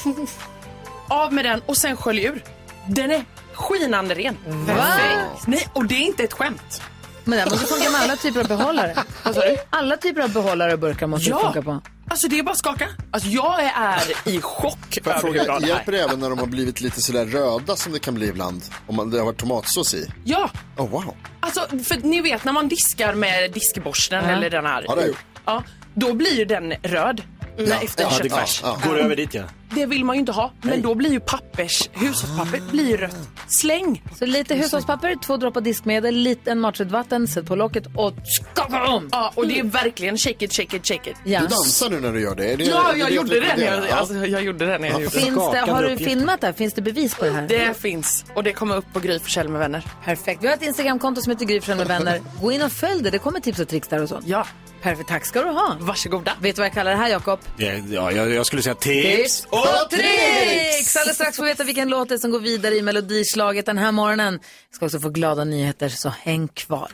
Av med den och sen skölj ur. Den är skinande ren. Perfekt. Nej, och det är inte ett skämt. Men det måste funka med alla typer av behållare. Du? Alla typer av behållare och burkar måste Ja. funka på. Alltså det är bara att skaka. Alltså jag är i chock över hur bra fråga, det hjälper här det även när de har blivit lite sådär röda som det kan bli ibland? Om man, det har varit tomatsås i? Ja, Oh, wow. alltså för ni vet när man diskar med diskborsten Ja. eller den här. Ja, det har jag gjort. Ja, då blir ju den röd. När efter Ja, det köttfärs. ja, ja. Går över dit ja. Det vill man ju inte ha. Men då blir ju pappers, hushållspapper blir ju rött. Släng! Så lite hushållspapper, två droppar diskmedel, lite en matchigt vatten, sätt på locket och skaka om. Ja, och det är verkligen shake it, shake it, shake it. Ja. Du dansar nu när du gör det. Det Ja, jag det gjorde det. När rekommendera? jag, Ja. alltså, jag gjorde det när jag gjorde det. Finns det, har du filmat det här? Finns det bevis på det här? Det finns. Och det kommer upp på Gry Forssell med vänner. Perfekt. Vi har ett Instagramkonto som heter Gry Forssell med vänner. Gå in och följ det. Det kommer tips och tricks där och så. Ja. Perfekt. Tack ska du ha. Varsågoda. Vet du vad jag kallar det här, Jakob? Det- ja jag, jag skulle säga tips och tricks! Alldeles strax får vi veta vilken låt det är som går vidare i melodislaget den här morgonen. Jag ska också få glada nyheter, så häng kvar.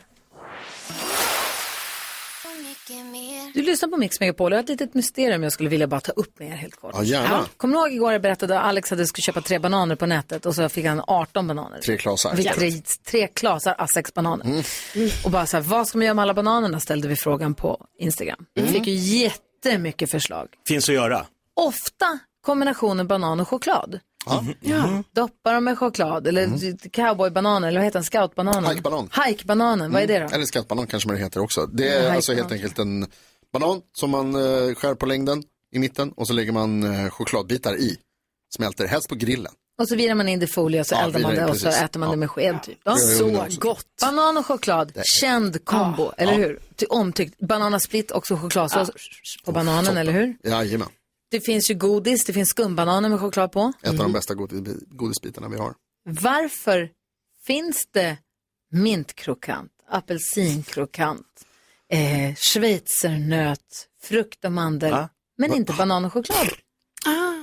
Du lyssnar på Mix Megapol. Jag har ett litet mysterium jag skulle vilja bara ta upp med er helt kort. Ja, gärna. Kommer du ihåg igår jag berättade att Alex hade skulle köpa tre bananer på nätet och så fick han 18 bananer. Tre klasar. Vi tre, tre klasar A6 bananer. Och bara så här, vad ska man göra med alla bananerna ställde vi frågan på Instagram. Vi fick ju jättemycket förslag. Finns att göra. Ofta kombinationen banan och choklad. Ja. Doppa dem med choklad eller cowboybananer eller vad heter den? Scoutbananen? Hikebanan. Hikebananen, vad är det då? Mm. Eller skattbanan kanske man det heter också. Det är alltså hikebanan. helt enkelt en banan som man eh, skär på längden i mitten och så lägger man eh, chokladbitar i. Smälter helst på grillen. Och så virar man in det i folie och så Ja, eldar man det och så precis. äter man Ja. det med sked typ. Ja. Också. gott. Banan och choklad, känd kombo, eller hur? Ty- Omtyckt. Bananasplit, också chokladsås på bananen, Toppen. eller hur? Jajamän. Det finns ju godis, det finns skumbananer med choklad på. Ett av de bästa godis, godisbitarna vi har. Varför finns det mintkrokant, apelsinkrokant, eh, schweizernöt, frukt och mandel, men inte banan och choklad? Ja,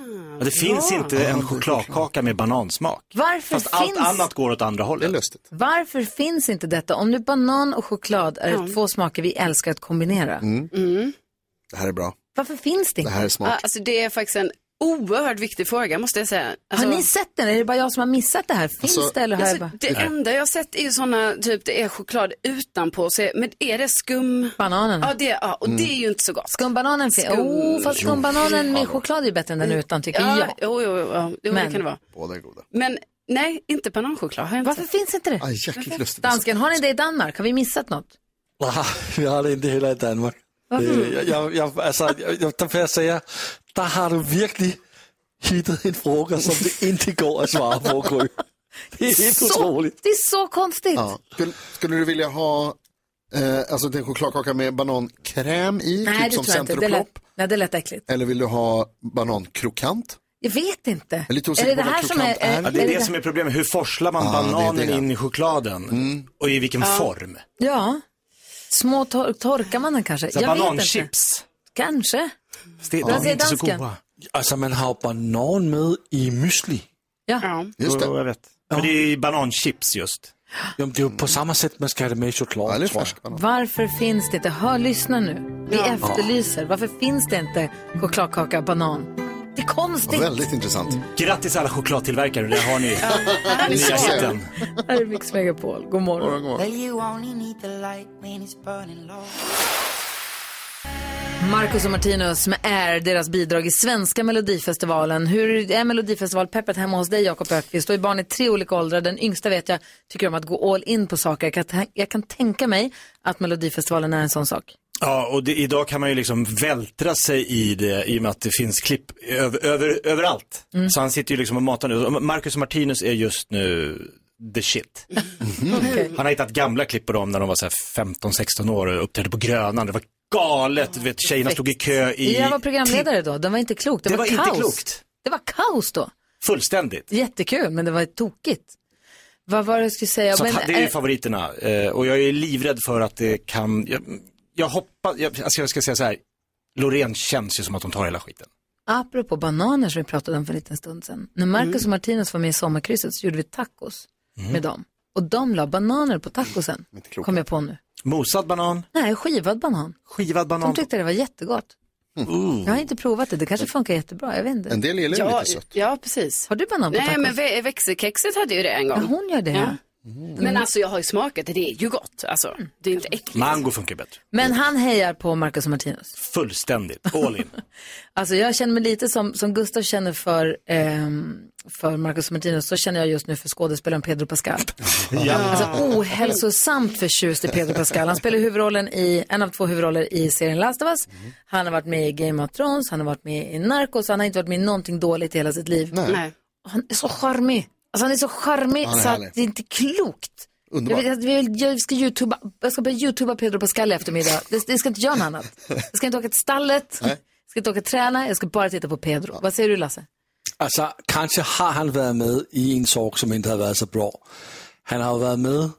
det finns inte en chokladkaka med banansmak. Varför Fast allt finns- annat går åt andra hållet. Det. Varför finns inte detta? Om nu banan och choklad är Ja. två smaker vi älskar att kombinera. Mm. Det här är bra. Varför finns det inte? Ja, alltså det är faktiskt en oerhört viktig fråga måste jag säga. Alltså, Har ni sett den? Är det bara jag som har missat det här? Finns Alltså, det eller har jag alltså, bara... det enda jag har sett är ju sådana, typ det är choklad utanpå, så, men är det skum? Bananen. Ja, det, ja och Mm. det är ju inte så gott. Skumbananen finns. Skum- Oh, fast Jo. skumbananen med choklad är ju bättre än den utan tycker ja, jag. Jo, jo, jo, jo, Men- det kan det vara. Båda är goda. Men nej, inte bananchoklad har inte Varför finns inte det? Ah. Dansken, har ni det i Danmark? Har vi missat något? Nej, [LAUGHS] vi har det inte heller i Danmark. Varför? Øh, jeg, jeg, jeg, altså, jeg, der vil jeg sige, der har du virkelig hittat en fråga, som det inte går att svara på, Gry. [LAUGHS] Det är helt Så, otroligt. det är så konstigt. Ja. Skulle, skulle du vilja ha eh, alltså en chokladkaka med banankräm i? Nej, typ det som tror jag inte. Det lät, nej, det lät äckligt. Eller vill du ha banankrokant? Jag vet inte. är lite är det det här som är... är. Ja, det är det som är problemet. Hur forslar man det är bananen det. in i chokladen? Och i vilken Ja. form? Ja. Små tor torkar man den kanske? Så jag vet bananchips. inte. Kanske. Det, Vad säger dansken? Alltså man har banan med i müsli. Ja. Just det. Jag vet. Men det är bananchips just. Ja, det är ju på samma sätt man ska ha det med i choklad, banan. Varför finns det inte? Hör, lyssna nu. Vi efterlyser. Varför finns det inte chokladkaka banan? Det är konstigt. Väldigt intressant. Grattis alla chokladtillverkare, där har ni [LAUGHS] nya så. hitten. Här är Mix Megapol. God morgon. Marcus och Martinus med Air, deras bidrag i svenska melodifestivalen. Hur är melodifestivalpeppet hemma hos dig, Jakob Ökvist? Och är barn i tre olika åldrar. Den yngsta vet jag tycker om att gå all in på saker. Jag kan, jag kan tänka mig att melodifestivalen är en sån sak. Ja, och det, idag kan man ju liksom vältra sig i det i och med att det finns klipp över, över, överallt. Mm. Så han sitter ju liksom och matar nu. Marcus Martinus är just nu the shit. [LAUGHS] Okej. Han har hittat gamla klipp på dem när de var så här 15-16 år och uppträdde på Grönan. Det var galet. Du vet, tjejerna stod i kö i... Jag var programledare då. Det var inte klokt. Det, Det var, var inte kaos. klokt. Det var kaos då. Fullständigt. Jättekul, men det var tokigt. Vad var det jag skulle säga? Så Men, det är ju eh, favoriterna. Eh, och jag är livrädd för att det kan... Jag, hoppas... Jag, alltså jag ska säga så här. Loreen känns ju som att hon tar hela skiten. Apropå bananer som vi pratade om för en liten stund sedan. När Marcus Mm. och Martinus var med i Sommarkrysset så gjorde vi tacos Mm. med dem. Och de la bananer på tacosen. Kom jag på nu. Mosad banan, Nej, skivad banan. skivad banan. De tyckte det var jättegott. Jag har inte provat det. Det kanske funkar jättebra. Jag vet inte. ja, Ja, precis. Har du banan på Nej, tacos? men ve- växelkexet hade ju det en gång. Ja, hon gör det. Ja. Men alltså jag har ju smakat det, det är ju gott. Alltså, det är inte äckligt. Mango funkar bättre. Men han hejar på Marcus och Martinus. Fullständigt, all in. [LAUGHS] Alltså jag känner mig lite som, som Gustav känner för, ehm, för Marcus och Martinus, så känner jag just nu för skådespelaren Pedro Pascal. [LAUGHS] Ja. Alltså ohälsosamt förtjust i Pedro Pascal. Han spelar huvudrollen i, en av två huvudroller i serien Last of Us. Han har varit med i Game of Thrones, han har varit med i Narcos, han har inte varit med i någonting dåligt i hela sitt liv. Nej. Han är så charmig. Alltså han är så charmig är så att det är inte klokt. Jag, Underbart. vill, jag, vill, jag ska youtuba, jag ska börja youtuba Pedro Pascal i eftermiddag. [LAUGHS] Det, det ska inte göra något annat. Jag ska inte åka till stallet, jag ska inte åka träna, jag ska bara titta på Pedro. Vad säger du Lasse? Alltså, kanske har han varit med i en sak som inte har varit så bra. Han har varit med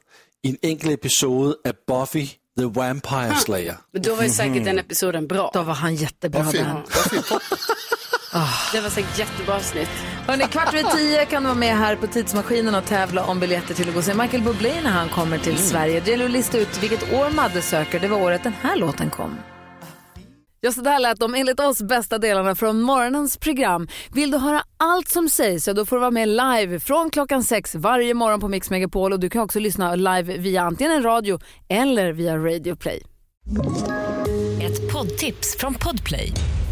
i en enkel episod av Buffy the Vampire Slayer. Men då var ju säkert den episoden bra. Då var han jättebra Buffy. där. [LAUGHS] Det var säkert jättebra avsnitt. Hörrni, kvart över tio kan du vara med här på Tidsmaskinen och tävla om biljetter till att gå och se Michael Bublé när han kommer till Sverige. Det gäller att lista ut vilket år Madde söker. Det var året den här låten kom. Ja, så där lät de enligt oss bästa delarna från morgonens program. Vill du höra allt som sägs så då får du vara med live från klockan sex varje morgon på Mix Megapol och du kan också lyssna live via antingen en radio eller via Radio Play. Ett poddtips från Podplay.